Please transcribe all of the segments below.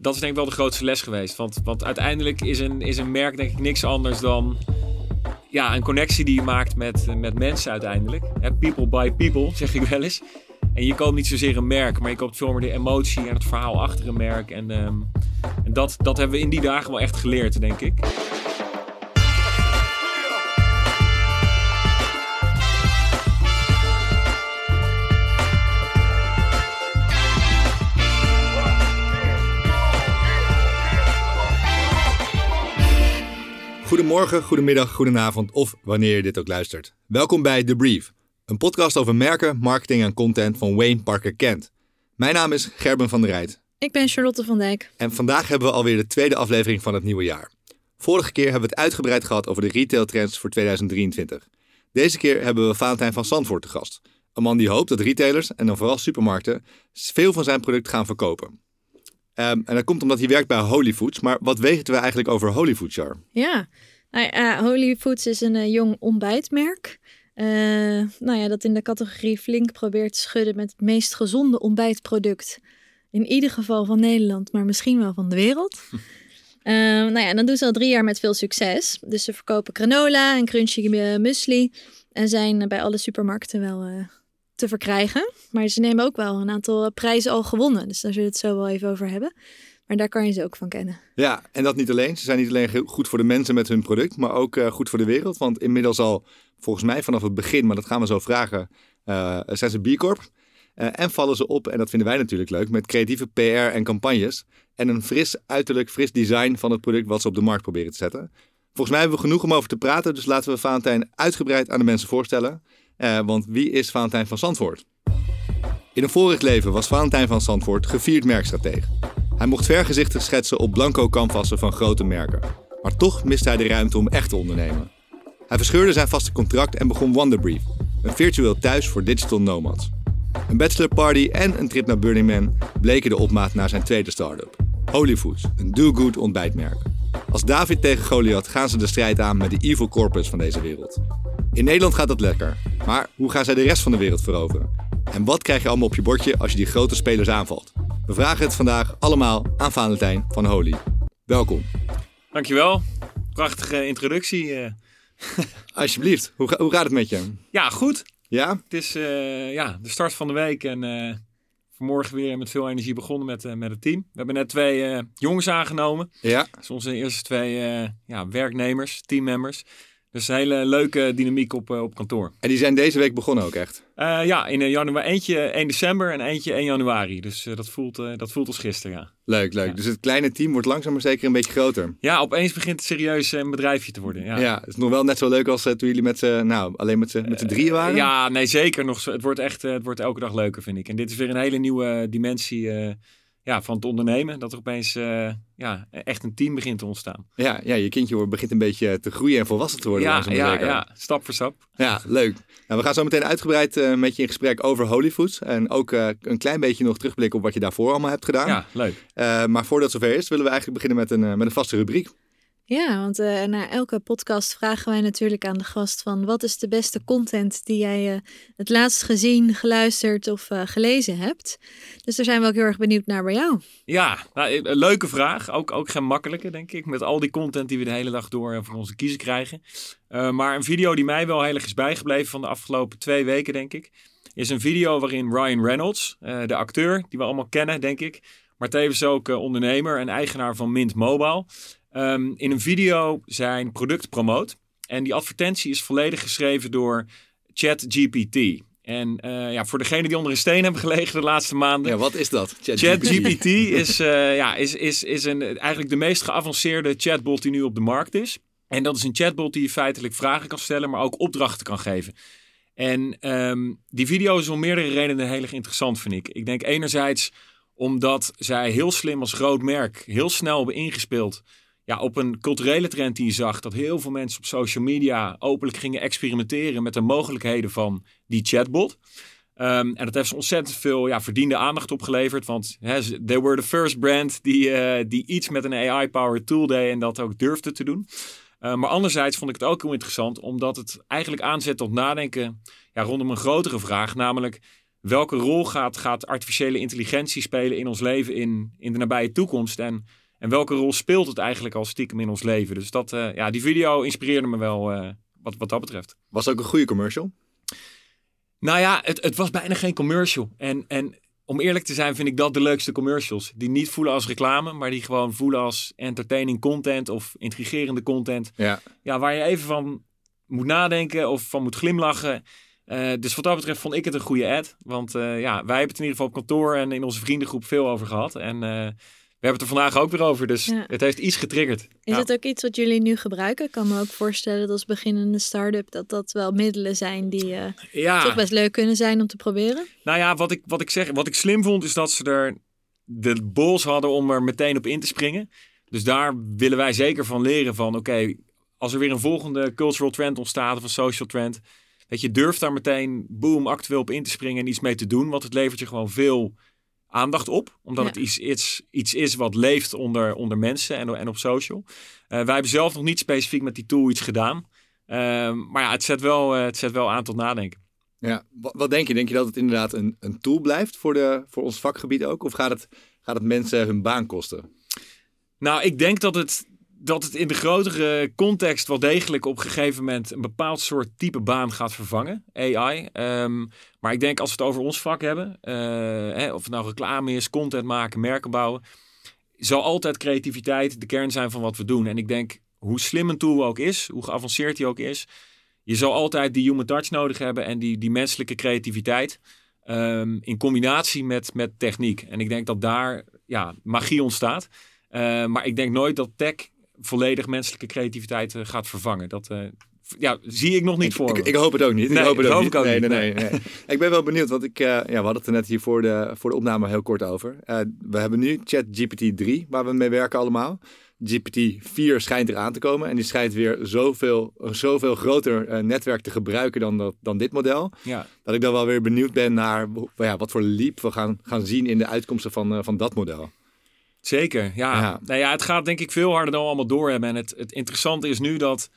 dat is denk ik wel de grootste les geweest. Want, want uiteindelijk is een, is een merk denk ik niks anders dan ja, een connectie die je maakt met, met mensen uiteindelijk. People by people, zeg ik wel eens. En je koopt niet zozeer een merk, maar je koopt meer de emotie en het verhaal achter een merk. En, ehm, en dat, dat hebben we in die dagen wel echt geleerd, denk ik. Goedemorgen, goedemiddag, goedenavond of wanneer je dit ook luistert. Welkom bij The Brief, een podcast over merken, marketing en content van Wayne Parker Kent. Mijn naam is Gerben van der Rijt. Ik ben Charlotte van Dijk. En vandaag hebben we alweer de tweede aflevering van het nieuwe jaar. Vorige keer hebben we het uitgebreid gehad over de retailtrends voor 2023. Deze keer hebben we Valentijn van Zandvoort te gast. Een man die hoopt dat retailers, en dan vooral supermarkten, veel van zijn product gaan verkopen. Um, en dat komt omdat hij werkt bij Holy Foods. Maar wat weten we eigenlijk over Holy Foods? Ja, nou, uh, Holy Foods is een uh, jong ontbijtmerk. Uh, nou ja, dat in de categorie flink probeert te schudden met het meest gezonde ontbijtproduct. In ieder geval van Nederland, maar misschien wel van de wereld. nou ja, en dat doen ze al drie jaar met veel succes. Dus ze verkopen granola en crunchy muesli. En zijn bij alle supermarkten wel te verkrijgen. Maar ze nemen ook wel een aantal prijzen al gewonnen. Dus daar zullen we het zo wel even over hebben. Maar daar kan je ze ook van kennen. Ja, en dat niet alleen. Ze zijn niet alleen goed voor de mensen met hun product, maar ook uh, goed voor de wereld. Want inmiddels al, volgens mij vanaf het begin, maar dat gaan we zo vragen, uh, zijn ze B en vallen ze op, en dat vinden wij natuurlijk leuk, met creatieve PR en campagnes. En een fris uiterlijk, fris design van het product wat ze op de markt proberen te zetten. Volgens mij hebben we genoeg om over te praten, dus laten we Valentijn uitgebreid aan de mensen voorstellen. Want wie is Valentijn van Zandvoort? In een vorig leven was Valentijn van Zandvoort gevierd merkstratege. Hij mocht vergezichten schetsen op blanco canvassen van grote merken. Maar toch miste hij de ruimte om echt te ondernemen. Hij verscheurde zijn vaste contract en begon Wonderbrief, een virtueel thuis voor digital nomads. Een bachelorparty en een trip naar Burning Man bleken de opmaat naar zijn tweede start-up. Holy Foods, een do-good ontbijtmerk. Als David tegen Goliath gaan ze de strijd aan met de evil corpus van deze wereld. In Nederland gaat dat lekker, maar hoe gaan zij de rest van de wereld veroveren? En wat krijg je allemaal op je bordje als je die grote spelers aanvalt? We vragen het vandaag allemaal aan Valentijn van Holy. Welkom. Dankjewel. Prachtige introductie. Eh. Alsjeblieft. Hoe, hoe, gaat het met je? Ja, goed. Ja? Het is uh, ja, de start van de week en uh, vanmorgen weer met veel energie begonnen met, met het team. We hebben net twee jongens aangenomen. Ja. Dat zijn onze eerste twee ja, werknemers, teammembers. Dus een hele leuke dynamiek op, op kantoor. En die zijn deze week begonnen ook echt? Uh, ja, in januari. Eentje 1 december en eentje 1 januari. Dus uh, dat, voelt, uh, dat voelt als gisteren, ja. Leuk, leuk. Ja. Dus het kleine team wordt langzaam maar zeker een beetje groter. Ja, opeens begint het serieus een bedrijfje te worden. Ja, ja het is nog wel net zo leuk als toen jullie met z'n, nou, alleen met z'n, met z'n drieën waren. ja, nee, zeker. Nog, het wordt echt, het wordt elke dag leuker, vind ik. En dit is weer een hele nieuwe dimensie ja, van het ondernemen. Dat er opeens uh, ja, echt een team begint te ontstaan. Ja, ja je kindje begint een beetje te groeien en volwassen te worden. Ja, ja, ja, stap voor stap. Ja, leuk. Nou, we gaan zo meteen uitgebreid uh, met je in gesprek over Holy Foods. En ook uh, een klein beetje nog terugblikken op wat je daarvoor allemaal hebt gedaan. Ja, leuk. maar voordat het zover is, willen we eigenlijk beginnen met een, met een vaste rubriek. Ja, want uh, na elke podcast vragen wij natuurlijk aan de gast van wat is de beste content die jij uh, het laatst gezien, geluisterd of uh, gelezen hebt. Dus daar zijn we ook heel erg benieuwd naar bij jou. Ja, nou, leuke vraag. Ook, ook geen makkelijke, denk ik. Met al die content die we de hele dag door voor onze kiezen krijgen. maar een video die mij wel heel erg is bijgebleven van de afgelopen twee weken, denk ik. Is een video waarin Ryan Reynolds, de acteur die we allemaal kennen, denk ik. Maar tevens ook ondernemer en eigenaar van Mint Mobile um, in een video zijn product promoot. En die advertentie is volledig geschreven door ChatGPT. En uh, ja, voor degenen die onder een steen hebben gelegen de laatste maanden. Ja, wat is dat? ChatGPT is, uh, ja, is, is, is een, eigenlijk de meest geavanceerde chatbot die nu op de markt is. En dat is een chatbot die je feitelijk vragen kan stellen, maar ook opdrachten kan geven. En um, die video is om meerdere redenen heel erg interessant, vind ik. Ik denk enerzijds omdat zij heel slim als groot merk heel snel hebben ingespeeld ja, op een culturele trend die je zag, dat heel veel mensen op social media openlijk gingen experimenteren met de mogelijkheden van die chatbot. Um, en dat heeft ze ontzettend veel ja, verdiende aandacht opgeleverd. Want hè, they were the first brand die, uh, die iets met een AI-powered tool deed en dat ook durfde te doen. Uh, maar anderzijds vond ik het ook heel interessant, omdat het eigenlijk aanzet tot nadenken ja, rondom een grotere vraag. Namelijk, welke rol gaat, gaat artificiële intelligentie spelen in ons leven in, in de nabije toekomst? En, en welke rol speelt het eigenlijk al stiekem in ons leven? Dus dat, eh, ja, die video inspireerde me wel eh, wat, wat dat betreft. Was het ook een goede commercial? Nou ja, het, het was bijna geen commercial. En, en om eerlijk te zijn vind ik dat de leukste commercials. Die niet voelen als reclame, maar die gewoon voelen als entertaining content of intrigerende content. Ja. Ja, waar je even van moet nadenken of van moet glimlachen. Uh, dus wat dat betreft vond ik het een goede ad. Want uh, ja, wij hebben het in ieder geval op kantoor en in onze vriendengroep veel over gehad. En uh, hebben het er vandaag ook weer over. Dus ja. het heeft iets getriggerd. Is het ook iets wat jullie nu gebruiken? Ik kan me ook voorstellen dat als beginnende start-up dat dat wel middelen zijn die ja. toch best leuk kunnen zijn om te proberen. Nou ja, wat ik, wat ik zeg, wat ik slim vond is dat ze er de bols hadden om er meteen op in te springen. Dus daar willen wij zeker van leren van oké, okay, als er weer een volgende cultural trend ontstaat of een social trend dat je durft daar meteen, boom, actueel op in te springen en iets mee te doen. Want het levert je gewoon veel aandacht op. Omdat ja. het iets, iets, iets is wat leeft onder, onder mensen en, en op social. Uh, wij hebben zelf nog niet specifiek met die tool iets gedaan. Uh, maar ja, het zet, wel, uh, het zet wel aan tot nadenken. Ja, wat, wat, denk je? Denk je dat het inderdaad een, een tool blijft voor, de, voor ons vakgebied ook? Of gaat het, gaat het mensen hun baan kosten? Nou, ik denk dat het, dat het in de grotere context wel degelijk op een gegeven moment een bepaald soort type baan gaat vervangen, AI. Um, maar ik denk als we het over ons vak hebben, uh, hè, of het nou reclame is, content maken, merken bouwen, zal altijd creativiteit de kern zijn van wat we doen. En ik denk, hoe slim een tool ook is, hoe geavanceerd die ook is, je zal altijd die human touch nodig hebben en die, die menselijke creativiteit. Um, in combinatie met, met techniek. En ik denk dat daar ja, magie ontstaat. Uh, maar ik denk nooit dat tech volledig menselijke creativiteit uh, gaat vervangen. Dat uh, ja, zie ik nog niet ik, voor ik, ik, hoop het ook niet. Nee, ik hoop het ook, niet. nee. Nee, nee, nee. ik ben wel benieuwd, want ik, uh, ja, we hadden het er net hier voor de, voor de opname heel kort over. we hebben nu ChatGPT 3, waar we mee werken allemaal. GPT-4 schijnt eraan te komen en die schijnt weer zoveel, zoveel groter netwerk te gebruiken dan, dat, dan dit model. Ja. Dat ik dan wel weer benieuwd ben naar ja, wat voor leap we gaan, gaan zien in de uitkomsten van, van dat model. Zeker, ja. Ja. Nou ja, het gaat denk ik veel harder dan we allemaal doorhebben. En het, het interessante is nu dat,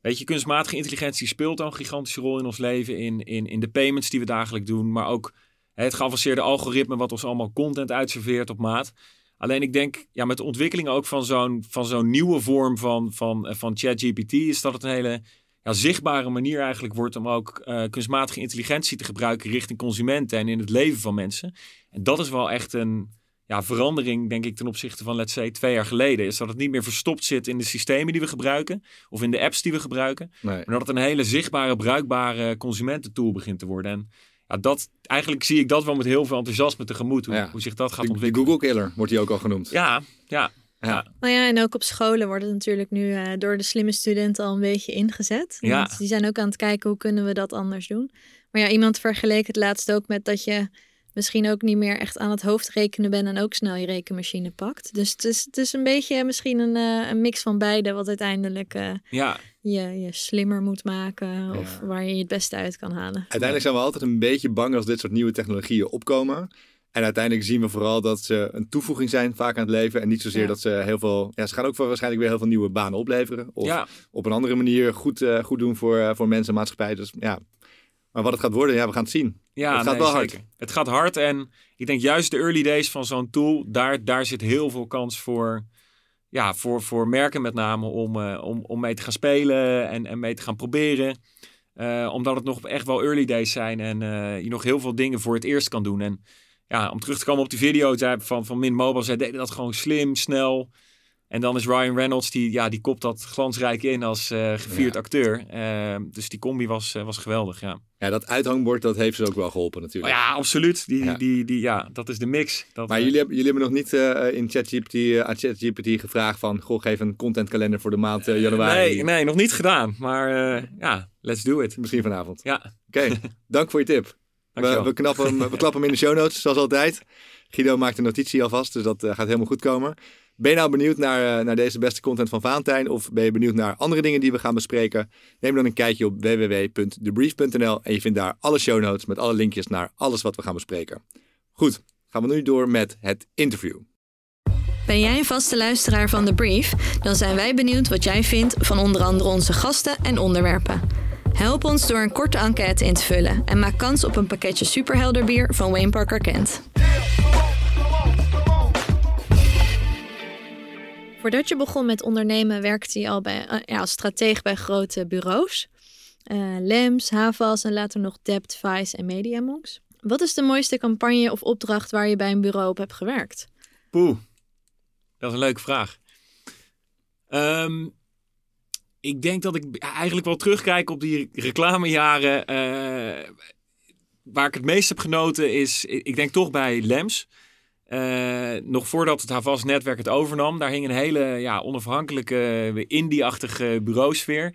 weet je, kunstmatige intelligentie speelt al een gigantische rol in ons leven. In, in, in de payments die we dagelijks doen, maar ook het geavanceerde algoritme wat ons allemaal content uitserveert op maat. Alleen ik denk, ja, met de ontwikkeling ook van zo'n, van zo'n nieuwe vorm van, van, van ChatGPT, is dat het een hele ja, zichtbare manier eigenlijk wordt om ook uh, kunstmatige intelligentie te gebruiken richting consumenten en in het leven van mensen. En dat is wel echt een ja, verandering, denk ik, ten opzichte van, let's say, twee jaar geleden. Is dat het niet meer verstopt zit in de systemen die we gebruiken. Of in de apps die we gebruiken. Nee. Maar dat het een hele zichtbare, bruikbare consumententool begint te worden. En ja, dat, eigenlijk zie ik dat wel met heel veel enthousiasme tegemoet. Hoe, Ja. hoe zich dat gaat De, de ontwikkelen. Google Killer wordt die ook al genoemd. Ja, ja. Ja. Nou ja, en ook op scholen wordt het natuurlijk nu eh, door de slimme studenten al een beetje ingezet. Ja. Want die zijn ook aan het kijken hoe kunnen we dat anders doen. Maar ja, iemand vergeleek het laatst ook met dat je misschien ook niet meer echt aan het hoofd rekenen bent en ook snel je rekenmachine pakt. Dus het is, het is een beetje misschien een, eh, een mix van beide wat uiteindelijk eh, ja. je, je slimmer moet maken of Ja. waar je het beste uit kan halen. Uiteindelijk zijn we altijd een beetje bang als dit soort nieuwe technologieën opkomen. En uiteindelijk zien we vooral dat ze een toevoeging zijn vaak aan het leven. En niet zozeer Ja. dat ze heel veel... Ja, ze gaan ook waarschijnlijk weer heel veel nieuwe banen opleveren. Of ja. op een andere manier goed, eh, goed doen voor, voor mensen en maatschappij. Dus ja, maar wat het gaat worden, ja, we gaan het zien. Ja, Het gaat nee, wel hard. zeker. Het gaat hard en ik denk juist de early days van zo'n tool, daar, daar zit heel veel kans voor, ja, voor, voor merken met name om, eh, om, om mee te gaan spelen en, en mee te gaan proberen. Eh, omdat het nog echt wel early days zijn en eh, je nog heel veel dingen voor het eerst kan doen. En ja, om terug te komen op die video van, van Min Mobile, zij deden dat gewoon slim, snel. En dan is Ryan Reynolds, die, ja, die kopt dat glansrijk in als eh, gevierd Ja. acteur. Eh, dus die combi was, eh, was geweldig, ja. Ja, dat uithangbord, dat heeft ze ook wel geholpen natuurlijk. ja, absoluut. Die, Ja. Die, die, ja, dat is de mix. Dat, Maar eh, jullie hebben, jullie hebben nog niet in ChatGPT, aan ChatGPT gevraagd van... Goh, geef een contentkalender voor de maand januari. nee, nee, nog niet gedaan. Maar ja, let's do it. Misschien vanavond. Ja, Oké, dank voor je tip. We, dankjewel. we, knappen hem, we klappen hem in de show notes, zoals altijd. Guido maakt een notitie alvast, dus dat gaat helemaal goed komen. Ben je nou benieuwd naar, eh, naar deze beste content van Valentijn? Of ben je benieuwd naar andere dingen die we gaan bespreken? Neem dan een kijkje op www.debrief.nl en je vindt daar alle show notes met alle linkjes naar alles wat we gaan bespreken. Goed, gaan we nu door met het interview. Ben jij een vaste luisteraar van The Brief? Dan zijn wij benieuwd wat jij vindt van onder andere onze gasten en onderwerpen. Help ons door een korte enquête in te vullen en maak kans op een pakketje superhelder bier van Wayne Parker Kent. Voordat je begon met ondernemen werkte je al bij, eh, ja, als strateeg bij grote bureaus. Uh, Lems, Havas en later nog Vice en Mediamonks. Wat is de mooiste campagne of opdracht waar je bij een bureau op hebt gewerkt? Poeh, dat is een leuke vraag. Ehm, ik denk dat ik eigenlijk wel terugkijk op die reclamejaren. Uh, waar ik het meest heb genoten is, ik denk toch bij Lems. Uh, nog voordat het Havas netwerk het overnam, daar hing een hele ja, onafhankelijke, indie-achtige bureausfeer.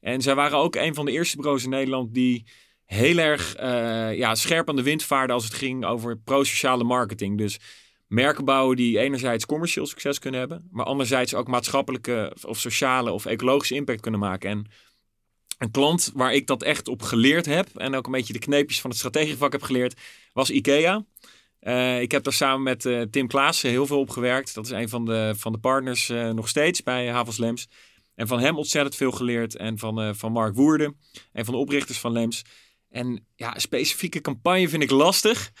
En zij waren ook een van de eerste bureaus in Nederland die heel erg uh, ja, scherp aan de wind vaarden als het ging over pro-sociale marketing. Dus merken bouwen die enerzijds commercieel succes kunnen hebben, maar anderzijds ook maatschappelijke of sociale of ecologische impact kunnen maken. En een klant waar ik dat echt op geleerd heb en ook een beetje de kneepjes van het strategievak heb geleerd, was IKEA. Uh, ik heb daar samen met uh, Tim Klaassen heel veel op gewerkt. Dat is een van de, van de partners uh, nog steeds bij Havels Lems. En van hem ontzettend veel geleerd. En van, van Mark Woerden, een van de oprichters van Lems. En ja, een specifieke campagne vind ik lastig.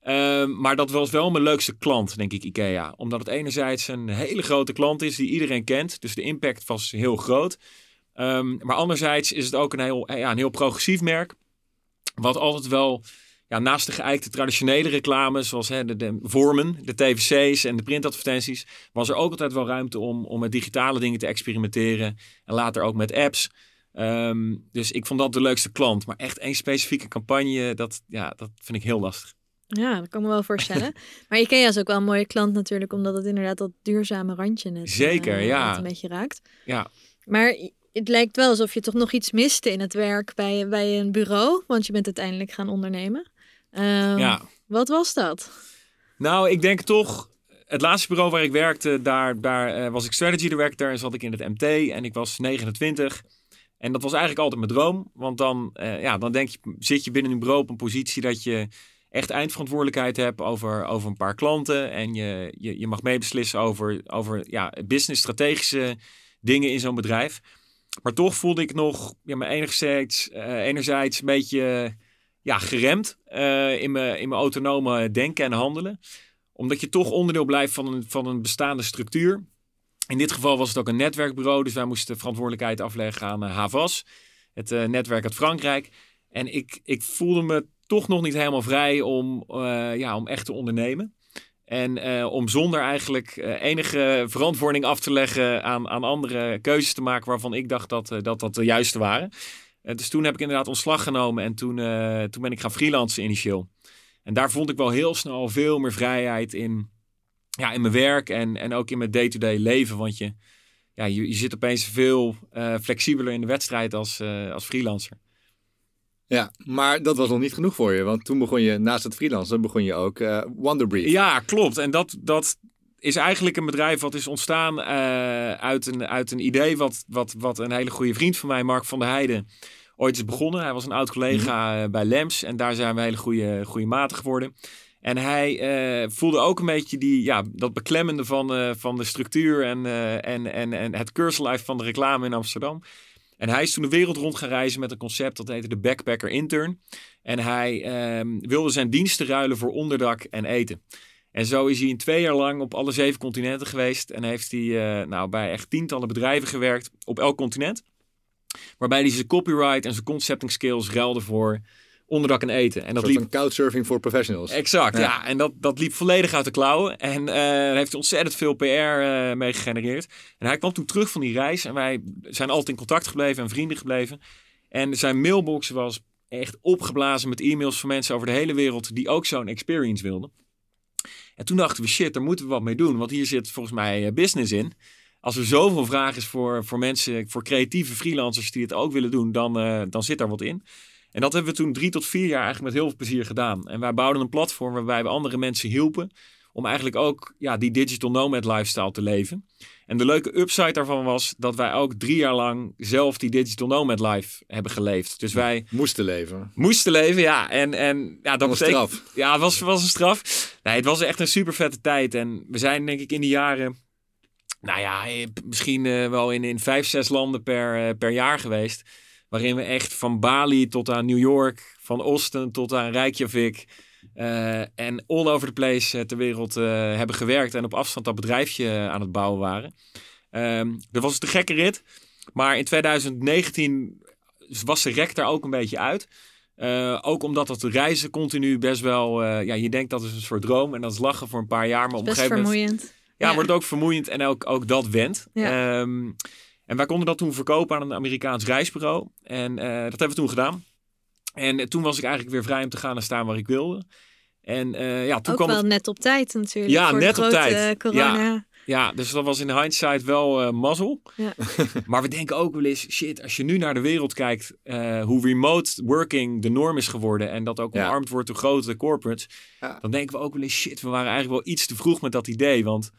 Ehm, maar dat was wel mijn leukste klant, denk ik, IKEA. Omdat het enerzijds een hele grote klant is die iedereen kent. Dus de impact was heel groot. Um, maar anderzijds is het ook een heel, ja, een heel progressief merk. Wat altijd wel, ja, naast de geëikte traditionele reclames, zoals hè, de, de, vormen, de tvc's en de printadvertenties, was er ook altijd wel ruimte om, om met digitale dingen te experimenteren. En later ook met apps. Um, dus ik vond dat de leukste klant. Maar echt één specifieke campagne, dat, ja, dat vind ik heel lastig. Ja, dat kan me wel voorstellen. maar IKEA is ook wel een mooie klant natuurlijk, omdat het inderdaad dat duurzame randje net, Zeker, uh, ja. een beetje raakt. Ja. Maar het lijkt wel alsof je toch nog iets miste in het werk bij, bij een bureau, want je bent uiteindelijk gaan ondernemen. Uh, ja. Wat was dat? Nou, ik denk toch, het laatste bureau waar ik werkte, daar, daar uh, was ik strategy director en zat ik in het MT en ik was 29. En dat was eigenlijk altijd mijn droom, want dan, uh, ja, dan denk je, zit je binnen een bureau op een positie dat je echt eindverantwoordelijkheid hebt over, over een paar klanten. En je, je, je mag meebeslissen over, over ja, business strategische dingen in zo'n bedrijf. Maar toch voelde ik nog ja, me enerzijds, uh, enerzijds een beetje ja, geremd uh, in, mijn, in mijn autonome denken en handelen. Omdat je toch onderdeel blijft van een, van een bestaande structuur. In dit geval was het ook een netwerkbureau, dus wij moesten verantwoordelijkheid afleggen aan uh, Havas, het netwerk uit Frankrijk. En ik, ik voelde me toch nog niet helemaal vrij om, ja, om echt te ondernemen. En om zonder eigenlijk enige verantwoording af te leggen aan, aan andere keuzes te maken waarvan ik dacht dat dat, dat de juiste waren. Dus toen heb ik inderdaad ontslag genomen en toen, toen ben ik gaan freelancen initieel. En daar vond ik wel heel snel veel meer vrijheid in, ja, in mijn werk en, en ook in mijn day-to-day -day leven. Want je, ja, je, je zit opeens veel flexibeler in de wedstrijd als, als freelancer. Ja, maar dat was nog niet genoeg voor je. Want toen begon je, naast het freelancen, begon je ook Wonderbrief. Ja, klopt. En dat, dat is eigenlijk een bedrijf wat is ontstaan uh, uit, een, uit een idee wat, wat, wat een hele goede vriend van mij, Mark van der Heijden, ooit is begonnen. Hij was een oud collega mm -hmm. bij Lems en daar zijn we hele goede, goede maten geworden. En hij uh, voelde ook een beetje die, ja, dat beklemmende van, uh, van de structuur en, en, en, en het cursuslife van de reclame in Amsterdam. En hij is toen de wereld rond gaan reizen met een concept dat heette de Backpacker Intern. En hij um, wilde zijn diensten ruilen voor onderdak en eten. En zo is hij in twee jaar lang op alle zeven continenten geweest. En heeft hij uh, nou, bij echt tientallen bedrijven gewerkt op elk continent. Waarbij hij zijn copyright en zijn concepting skills ruilde voor onderdak en eten. En dat liep... couchsurfing voor professionals. Exact, ja. ja. En dat, dat liep volledig uit de klauwen. En uh, daar heeft ontzettend veel PR uh, mee gegenereerd. En hij kwam toen terug van die reis. En wij zijn altijd in contact gebleven en vrienden gebleven. En zijn mailbox was echt opgeblazen met e-mails van mensen over de hele wereld... die ook zo'n experience wilden. En toen dachten we, shit, daar moeten we wat mee doen. Want hier zit volgens mij business in. Als er zoveel vraag is voor, voor mensen, voor creatieve freelancers die het ook willen doen... dan, uh, dan zit daar wat in. En dat hebben we toen drie tot vier jaar eigenlijk met heel veel plezier gedaan. En wij bouwden een platform waarbij we andere mensen hielpen om eigenlijk ook ja, die digital nomad lifestyle te leven. En de leuke upside daarvan was dat wij ook drie jaar lang zelf die digital nomad life hebben geleefd. Dus wij moesten leven. Moesten leven, ja. En, en ja, dat was betekent, straf. Ja, het was, was een straf. Nee, het was echt een super vette tijd. En we zijn denk ik in die jaren, nou ja, misschien uh, wel in, in vijf, zes landen per, uh, per jaar geweest. Waarin we echt van Bali tot aan New York, van Austin tot aan Reykjavik. Eh, en all over the place eh, ter wereld eh, hebben gewerkt. En op afstand dat bedrijfje aan het bouwen waren. Ehm, dat was de gekke rit. Maar in 2019 was de rek daar ook een beetje uit. Ook omdat dat reizen continu best wel... ja, je denkt dat is een soort droom en dat is lachen voor een paar jaar. Maar op een gegeven moment... vermoeiend. Ja, Ja. wordt het ook vermoeiend en ook, ook dat wendt. Ja. Ehm, en wij konden dat toen verkopen aan een Amerikaans reisbureau. En dat hebben we toen gedaan. En eh, toen was ik eigenlijk weer vrij om te gaan en staan waar ik wilde. En eh, ja, toen Ook kwam wel het... net op tijd natuurlijk. Ja, voor de net op grote, tijd. eh, corona. Ja, dus dat was in hindsight wel eh mazzel. Ja. maar we denken ook wel eens, shit, als je nu naar de wereld kijkt, eh, hoe remote working de norm is geworden en dat ook Ja. omarmd wordt door grote corporates, Ja. dan denken we ook wel eens, shit, we waren eigenlijk wel iets te vroeg met dat idee. Want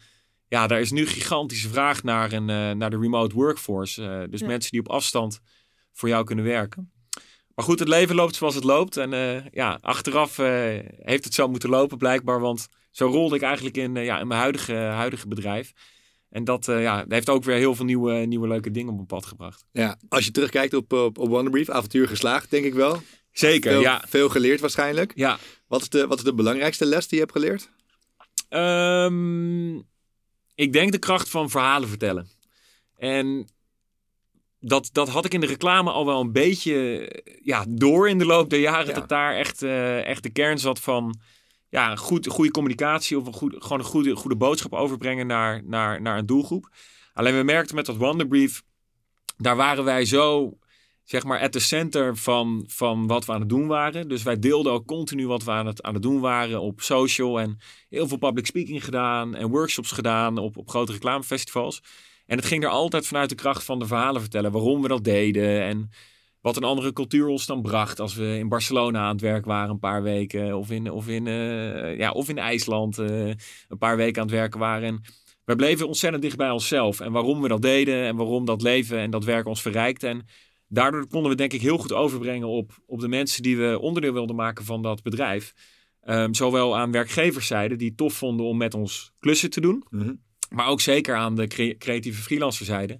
ja, daar is nu gigantische vraag naar, een, eh, naar de remote workforce. Eh, dus Ja. mensen die op afstand voor jou kunnen werken. Maar goed, het leven loopt zoals het loopt. En eh, ja, achteraf eh, heeft het zo moeten lopen blijkbaar. Want zo rolde ik eigenlijk in, eh, ja, in mijn huidige, huidige bedrijf. En dat, ja, heeft ook weer heel veel nieuwe, nieuwe leuke dingen op mijn pad gebracht. Ja, als je terugkijkt op, op, op Wonderbrief, avontuur geslaagd, denk ik wel. Zeker, Veel, ja. veel geleerd waarschijnlijk. ja. Wat is, de, wat is de belangrijkste les die je hebt geleerd? Ehm, ik denk de kracht van verhalen vertellen. En dat, dat had ik in de reclame al wel een beetje ja, door in de loop der jaren. Ja. Dat daar echt, eh, echt de kern zat van ja, goed, goede communicatie of een goed, gewoon een goede, goede boodschap overbrengen naar, naar, naar een doelgroep. Alleen we merkten met dat Wonderbrief, daar waren wij zo zeg maar at the center van, van wat we aan het doen waren. Dus wij deelden ook continu wat we aan het, aan het doen waren op social en heel veel public speaking gedaan en workshops gedaan op, op grote reclamefestivals. En het ging er altijd vanuit de kracht van de verhalen vertellen waarom we dat deden en wat een andere cultuur ons dan bracht als we in Barcelona aan het werk waren een paar weken of in, of in, eh, ja, of in IJsland eh, een paar weken aan het werken waren. En wij bleven ontzettend dicht bij onszelf en waarom we dat deden en waarom dat leven en dat werk ons verrijkte. En daardoor konden we denk ik heel goed overbrengen op, op de mensen die we onderdeel wilden maken van dat bedrijf. Ehm, zowel aan werkgeverszijde die het tof vonden om met ons klussen te doen. Mhm. Maar ook zeker aan de cre- creatieve freelancerzijde.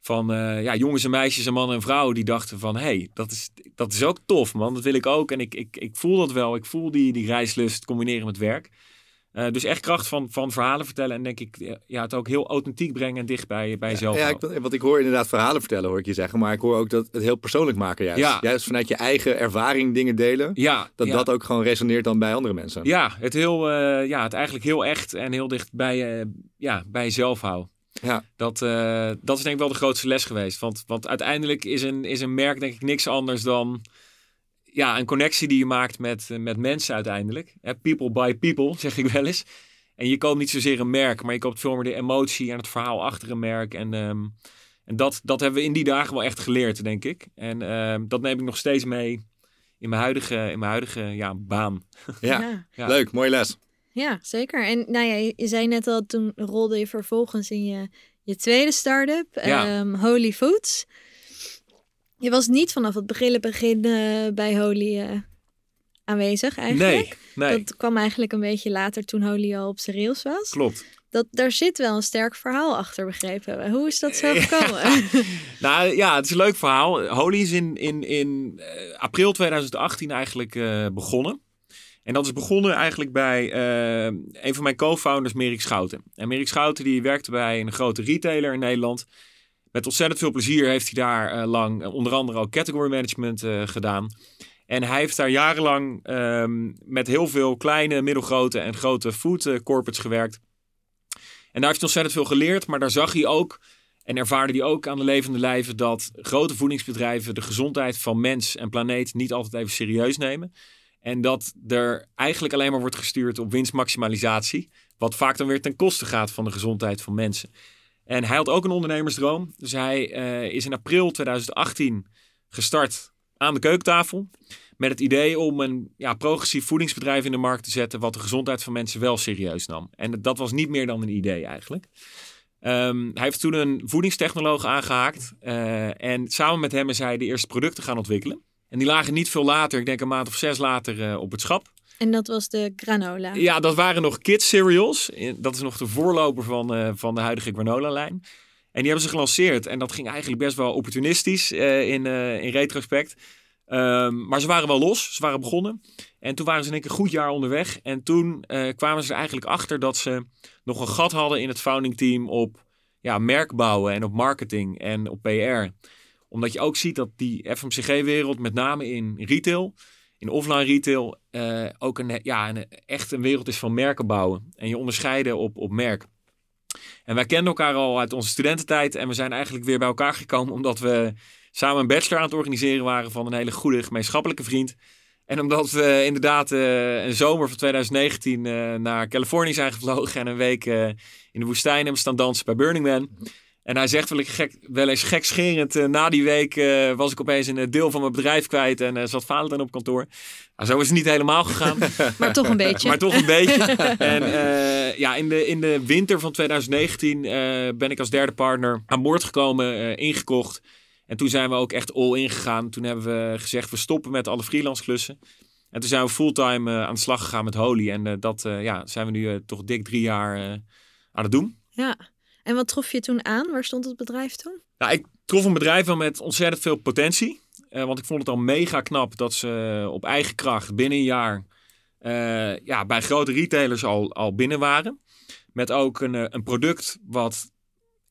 Van eh, ja, jongens en meisjes en mannen en vrouwen die dachten van... hé, hey, dat, is, dat is ook tof man, dat wil ik ook. En ik, ik, ik voel dat wel, ik voel die, die reislust combineren met werk. Eh, dus echt kracht van, van verhalen vertellen en denk ik ja, het ook heel authentiek brengen en dicht bij, bij jezelf Ja, ik, want ik hoor inderdaad verhalen vertellen, hoor ik je zeggen. Maar ik hoor ook dat het heel persoonlijk maken juist. Ja. Juist vanuit je eigen ervaring dingen delen. Ja, Dat ja. dat ook gewoon resoneert dan bij andere mensen. Ja, het, heel, eh, ja, het eigenlijk heel echt en heel dicht bij, eh, ja, bij jezelf houden. Ja. Dat, dat is denk ik wel de grootste les geweest. Want, want uiteindelijk is een, is een merk denk ik niks anders dan ja, een connectie die je maakt met, eh, met mensen uiteindelijk. Hè, People by people, zeg ik wel eens. En je koopt niet zozeer een merk, maar je koopt veel meer de emotie en het verhaal achter een merk. En, ehm, en dat, dat hebben we in die dagen wel echt geleerd, denk ik. En ehm, dat neem ik nog steeds mee in mijn huidige, in mijn huidige ja, baan. Ja. Ja. Ja. leuk, mooie les. Ja, zeker. En nou ja, je, zei net al, toen rolde je vervolgens in je, je tweede start-up, Ja. ehm, Holy Foods. Je was niet vanaf het begin, begin eh, bij Holy eh, aanwezig eigenlijk. Nee, nee, Dat kwam eigenlijk een beetje later toen Holy al op zijn rails was. klopt. Dat, daar zit wel een sterk verhaal achter, begrepen we. Hoe is dat zo Ja. gekomen? Nou ja, het is een leuk verhaal. Holy is in, in, in eh, april 2018 eigenlijk begonnen. En dat is begonnen eigenlijk bij een van mijn co-founders, Merik Schouten. En Merik Schouten die werkte bij een grote retailer in Nederland. Met ontzettend veel plezier heeft hij daar eh, lang eh, onder andere ook category management eh, gedaan. En hij heeft daar jarenlang ehm, met heel veel kleine, middelgrote en grote food corporates gewerkt. En daar heeft hij ontzettend veel geleerd, maar daar zag hij ook en ervaarde hij ook aan de levende lijve dat grote voedingsbedrijven de gezondheid van mens en planeet niet altijd even serieus nemen. En dat er eigenlijk alleen maar wordt gestuurd op winstmaximalisatie. Wat vaak dan weer ten koste gaat van de gezondheid van mensen. En hij had ook een ondernemersdroom. Dus hij eh, is in april 2018 gestart aan de keukentafel. Met het idee om een ja, progressief voedingsbedrijf in de markt te zetten. wat de gezondheid van mensen wel serieus nam. En dat was niet meer dan een idee eigenlijk. Ehm, hij heeft toen een voedingstechnoloog aangehaakt. eh, en samen met hem is hij de eerste producten gaan ontwikkelen. En die lagen niet veel later, ik denk een maand of zes later, eh, op het schap. En dat was de granola. Ja, dat waren nog kids cereals. Eh, Dat is nog de voorloper van, eh, van de huidige granola-lijn. En die hebben ze gelanceerd. En dat ging eigenlijk best wel opportunistisch uh, in, uh, in retrospect. Um, maar ze waren wel los. Ze waren begonnen. En toen waren ze in een goed jaar onderweg. En toen kwamen ze er eigenlijk achter dat ze nog een gat hadden in het founding team op ja, merkbouwen en op marketing en op PR. Omdat je ook ziet dat die FMCG-wereld, met name in retail, in offline retail, uh, ook een, ja, een, echt een wereld is van merken bouwen. En je onderscheiden op, op merk. En wij kenden elkaar al uit onze studententijd. En we zijn eigenlijk weer bij elkaar gekomen omdat we samen een bachelor aan het organiseren waren van een hele goede gemeenschappelijke vriend. En omdat we inderdaad uh, een zomer van 2019 uh, naar Californië zijn gevlogen en een week in de woestijn hebben staan dansen bij Burning Man. En hij zegt wel, gek, wel eens gekscherend, na die week was ik opeens een deel van mijn bedrijf kwijt en zat Valentijn op kantoor. Nou, zo is het niet helemaal gegaan. maar toch een beetje. maar toch een beetje. en ja, in de, in de winter van 2019 ben ik als derde partner aan boord gekomen, ingekocht. En toen zijn we ook echt all in gegaan. Toen hebben we gezegd, we stoppen met alle freelance klussen. En toen zijn we fulltime uh, aan de slag gegaan met Holy. En uh, dat uh, ja, zijn we nu toch dik drie jaar aan het doen. Ja, en wat trof je toen aan? Waar stond het bedrijf toen? Nou, ik trof een bedrijf wel met ontzettend veel potentie. want ik vond het al mega knap dat ze op eigen kracht binnen een jaar ja, bij grote retailers al, al binnen waren. Met ook een, een product wat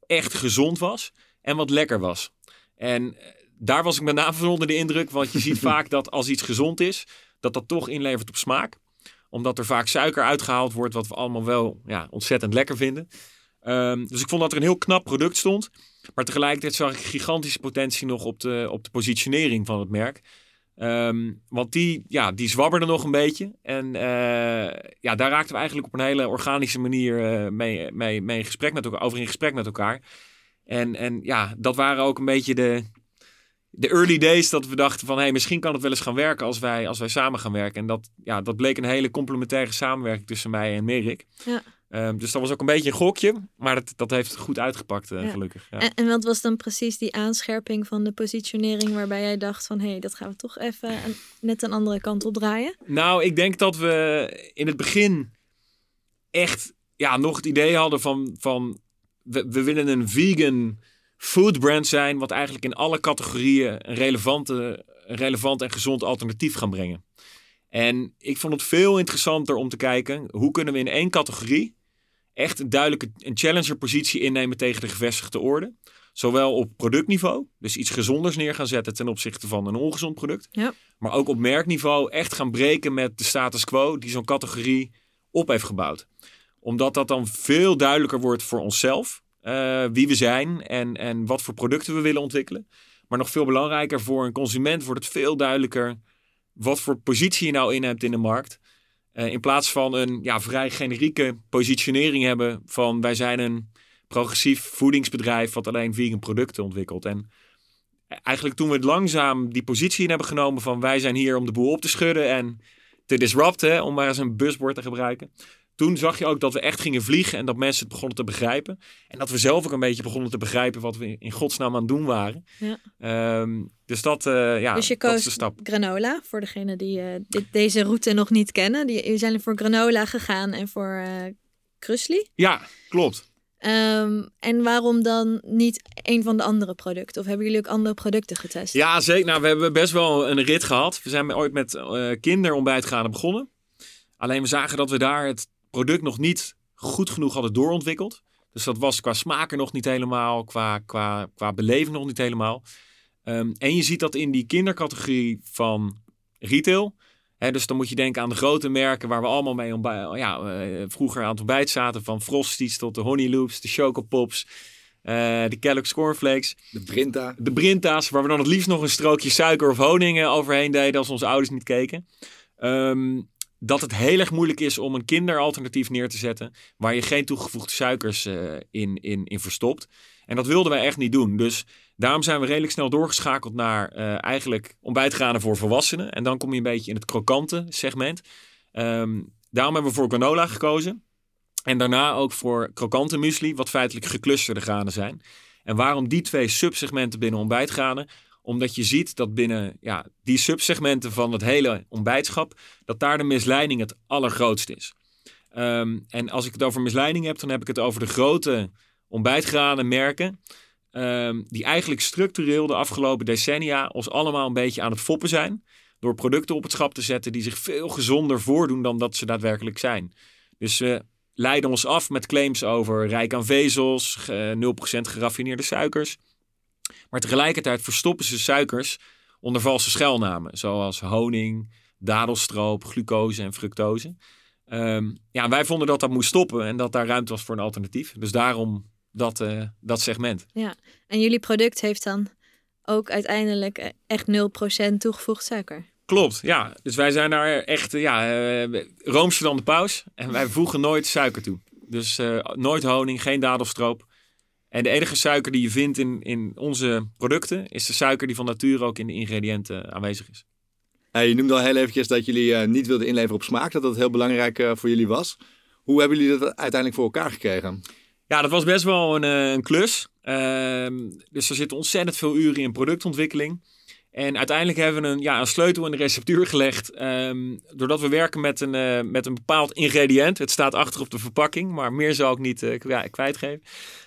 echt gezond was en wat lekker was. En eh, daar was ik met name van onder de indruk. Want je ziet vaak dat als iets gezond is, dat dat toch inlevert op smaak. Omdat er vaak suiker uitgehaald wordt, wat we allemaal wel ja, ontzettend lekker vinden. Um, dus ik vond dat er een heel knap product stond. Maar tegelijkertijd zag ik gigantische potentie nog op de, op de positionering van het merk. Um, want die, ja, die zwabberde nog een beetje. En uh, ja, daar raakten we eigenlijk op een hele organische manier uh, mee, mee, mee gesprek met elkaar, over in gesprek met elkaar. En, en ja, dat waren ook een beetje de, de early days dat we dachten van... hey, misschien kan het wel eens gaan werken als wij, als wij samen gaan werken. En dat, ja, dat bleek een hele complementaire samenwerking tussen mij en Merik. Ja. Um, dus dat was ook een beetje een gokje, maar dat, dat heeft goed uitgepakt, uh, ja. gelukkig. Ja. En, en, wat was dan precies die aanscherping van de positionering waarbij jij dacht van hé, hey, dat gaan we toch even een, net een andere kant op draaien? Nou, ik denk dat we in het begin echt ja, nog het idee hadden van, van we, we willen een vegan food brand zijn, wat eigenlijk in alle categorieën een relevante, relevant en gezond alternatief gaan brengen. En ik vond het veel interessanter om te kijken hoe kunnen we in één categorie echt een duidelijke een challenger positie innemen tegen de gevestigde orde. Zowel op productniveau, dus iets gezonders neer gaan zetten ten opzichte van een ongezond product. Ja. Maar ook op merkniveau echt gaan breken met de status quo die zo'n categorie op heeft gebouwd omdat dat dan veel duidelijker wordt voor onszelf. Uh, wie we zijn en, en wat voor producten we willen ontwikkelen. Maar nog veel belangrijker voor een consument wordt het veel duidelijker wat voor positie je nou inneemt in de markt. Uh, in plaats van een ja, vrij generieke positionering hebben van wij zijn een progressief voedingsbedrijf wat alleen vegan producten ontwikkelt. En eigenlijk toen we langzaam die positie in hebben genomen van wij zijn hier om de boel op te schudden en te disrupten, om maar eens een buswoord te gebruiken toen zag je ook dat we echt gingen vliegen en dat mensen het begonnen te begrijpen. En dat we zelf ook een beetje begonnen te begrijpen wat we in godsnaam aan het doen waren. Ja. Um, dus dat, uh, ja, dus je dat is de stap. granola, voor degenen die uh, dit, deze route nog niet kennen. Die, jullie zijn voor granola gegaan en voor uh, Krusli. Ja, klopt. Um, en waarom dan niet een van de andere producten? Of hebben jullie ook andere producten getest? Ja, zeker. Nou, we hebben best wel een rit gehad. We zijn ooit met uh, kinderontbijtgranen begonnen. Alleen we zagen dat we daar het product nog niet goed genoeg hadden doorontwikkeld. Dus dat was qua smaak er nog niet helemaal, qua, qua, qua beleving nog niet helemaal. Um, en je ziet dat in die kindercategorie van retail. Hè, dus dan moet je denken aan de grote merken waar we allemaal mee ontbij- ja, uh, vroeger aan het ontbijt zaten. Van Frosties tot de Honey Loops, de Choco Pops, uh, de Kellogg's Cornflakes. De Brinta. De Brinta's, waar we dan het liefst nog een strookje suiker of honing uh, overheen deden als onze ouders niet keken. Um, dat het heel erg moeilijk is om een kinderalternatief neer te zetten waar je geen toegevoegde suikers uh, in, in, in verstopt. En dat wilden wij echt niet doen. Dus daarom zijn we redelijk snel doorgeschakeld naar uh, eigenlijk ontbijtgranen voor volwassenen. En dan kom je een beetje in het krokante segment. Um, daarom hebben we voor granola gekozen. En daarna ook voor krokante muesli, wat feitelijk geclusterde granen zijn. En waarom die twee subsegmenten binnen ontbijtgranen? Omdat je ziet dat binnen ja, die subsegmenten van het hele ontbijtschap, dat daar de misleiding het allergrootst is. Um, en als ik het over misleiding heb, dan heb ik het over de grote ontbijtgranen merken. ehm, die eigenlijk structureel de afgelopen decennia ons allemaal een beetje aan het foppen zijn. Door producten op het schap te zetten die zich veel gezonder voordoen dan dat ze daadwerkelijk zijn. Dus we leiden ons af met claims over rijk aan vezels, ge- 0% geraffineerde suikers. Maar tegelijkertijd verstoppen ze suikers onder valse schuilnamen, zoals honing, dadelstroop, glucose en fructose. Ehm, ja, wij vonden dat dat moest stoppen en dat daar ruimte was voor een alternatief. Dus daarom dat, eh, dat segment. En jullie product heeft dan ook uiteindelijk eh, echt 0% toegevoegd suiker. Klopt, ja. Dus wij zijn daar echt, eh, ja, roomser dan de paus. En wij voegen nooit suiker toe. Dus nooit honing, geen dadelstroop. En de enige suiker die je vindt in, in onze producten is de suiker die van nature ook in de ingrediënten aanwezig is. Eh, je noemde al heel eventjes dat jullie eh, niet wilden inleveren op smaak, dat dat heel belangrijk eh, voor jullie was. Hoe hebben jullie dat uiteindelijk voor elkaar gekregen? Ja, dat was best wel een, eh, een klus. Ehm, dus er zitten ontzettend veel uren in productontwikkeling. En uiteindelijk hebben we een, ja, een sleutel in de receptuur gelegd. ehm, doordat we werken met een, met een bepaald ingrediënt. Het staat achter op de verpakking, maar meer zal ik niet kwijtgeven.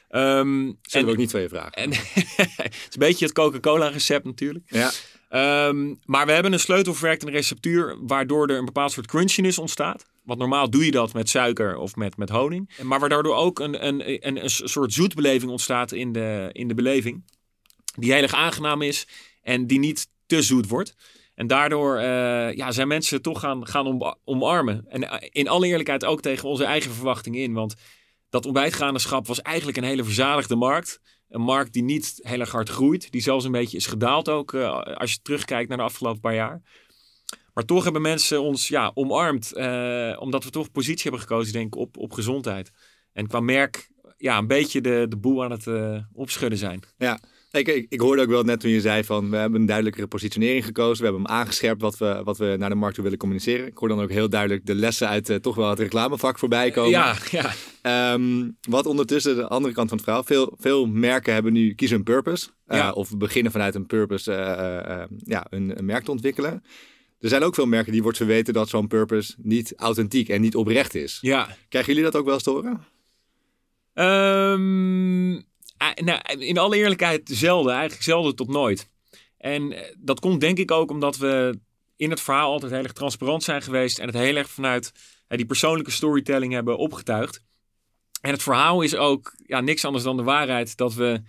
Ehm, Zullen en, we ook niet je vragen? en het is een beetje het Coca-Cola recept natuurlijk. Ja, Ehm, maar we hebben een sleutel verwerkt in de receptuur, waardoor er een bepaald soort crunchiness ontstaat. Want normaal doe je dat met suiker of met, met honing. Maar waardoor ook een, een, een, een soort zoetbeleving ontstaat in de, in de beleving. Die heel erg aangenaam is en die niet te zoet wordt. En daardoor eh, ja, zijn mensen toch gaan, gaan om, omarmen. En eh, in alle eerlijkheid ook tegen onze eigen verwachtingen in. Want dat ontbijtgranenschap was eigenlijk een hele verzadigde markt. Een markt die niet heel erg hard groeit. Die zelfs een beetje is gedaald ook eh, als je terugkijkt naar de afgelopen paar jaar. Maar toch hebben mensen ons ja, omarmd. eh, omdat we toch positie hebben gekozen denk ik op, op gezondheid. En qua merk ja, een beetje de, de boel aan het eh, opschudden zijn. Ik, ik, ik hoorde ook wel net toen je zei van we hebben een duidelijkere positionering gekozen. We hebben hem aangescherpt wat we, wat we naar de markt toe willen communiceren. Ik hoor dan ook heel duidelijk de lessen uit eh, toch wel het reclamevak voorbij komen. Ja, ja. Ehm, wat ondertussen de andere kant van het verhaal. Veel, veel merken hebben nu kiezen een purpose. eh, Ja. Of beginnen vanuit een purpose eh, eh, eh, ja, een, een merk te ontwikkelen. Er zijn ook veel merken die wordt verweten dat zo'n purpose niet authentiek en niet oprecht is. ja. Krijgen jullie dat ook wel eens te horen? Ehm, eh, nou, in alle eerlijkheid zelden, eigenlijk zelden tot nooit. En eh, dat komt denk ik ook omdat we in het verhaal altijd heel erg transparant zijn geweest en het heel erg vanuit eh, die persoonlijke storytelling hebben opgetuigd. En het verhaal is ook ja, niks anders dan de waarheid dat we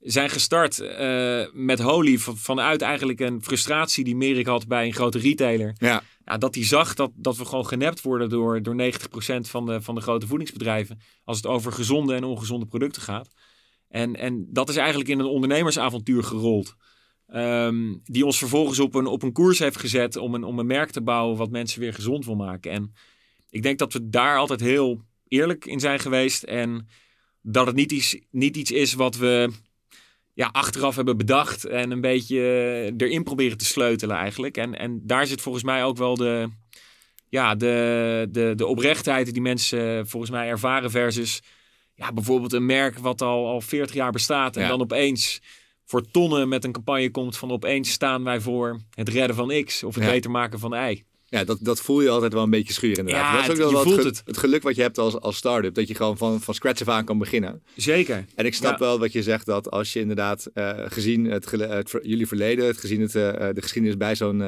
zijn gestart eh, met Holy van- vanuit eigenlijk een frustratie die Merik had bij een grote retailer. Ja. Ja, dat hij zag dat, dat we gewoon genept worden door, door 90% van de, van de grote voedingsbedrijven. Als het over gezonde en ongezonde producten gaat. En, en dat is eigenlijk in een ondernemersavontuur gerold. Ehm, die ons vervolgens op een, op een koers heeft gezet om een, om een merk te bouwen wat mensen weer gezond wil maken. En ik denk dat we daar altijd heel eerlijk in zijn geweest. En dat het niet iets, niet iets is wat we ja, achteraf hebben bedacht en een beetje eh, erin proberen te sleutelen eigenlijk. En, en daar zit volgens mij ook wel de, ja, de, de, de oprechtheid die mensen eh, volgens mij ervaren versus ja, bijvoorbeeld een merk wat al, al 40 jaar bestaat en Ja. dan opeens voor tonnen met een campagne komt van opeens staan wij voor het redden van X of het Ja. beter maken van Y. Ja, dat, dat voel je altijd wel een beetje schuur inderdaad. Ja, dat is ook het- wel je wat voelt ge- het. het geluk wat je hebt als, als start-up. Dat je gewoon van, van scratch af aan kan beginnen. Zeker. En ik snap Ja. wel wat je zegt dat als je inderdaad eh, gezien het, het jullie verleden, het, gezien het, eh, eh, de geschiedenis bij zo'n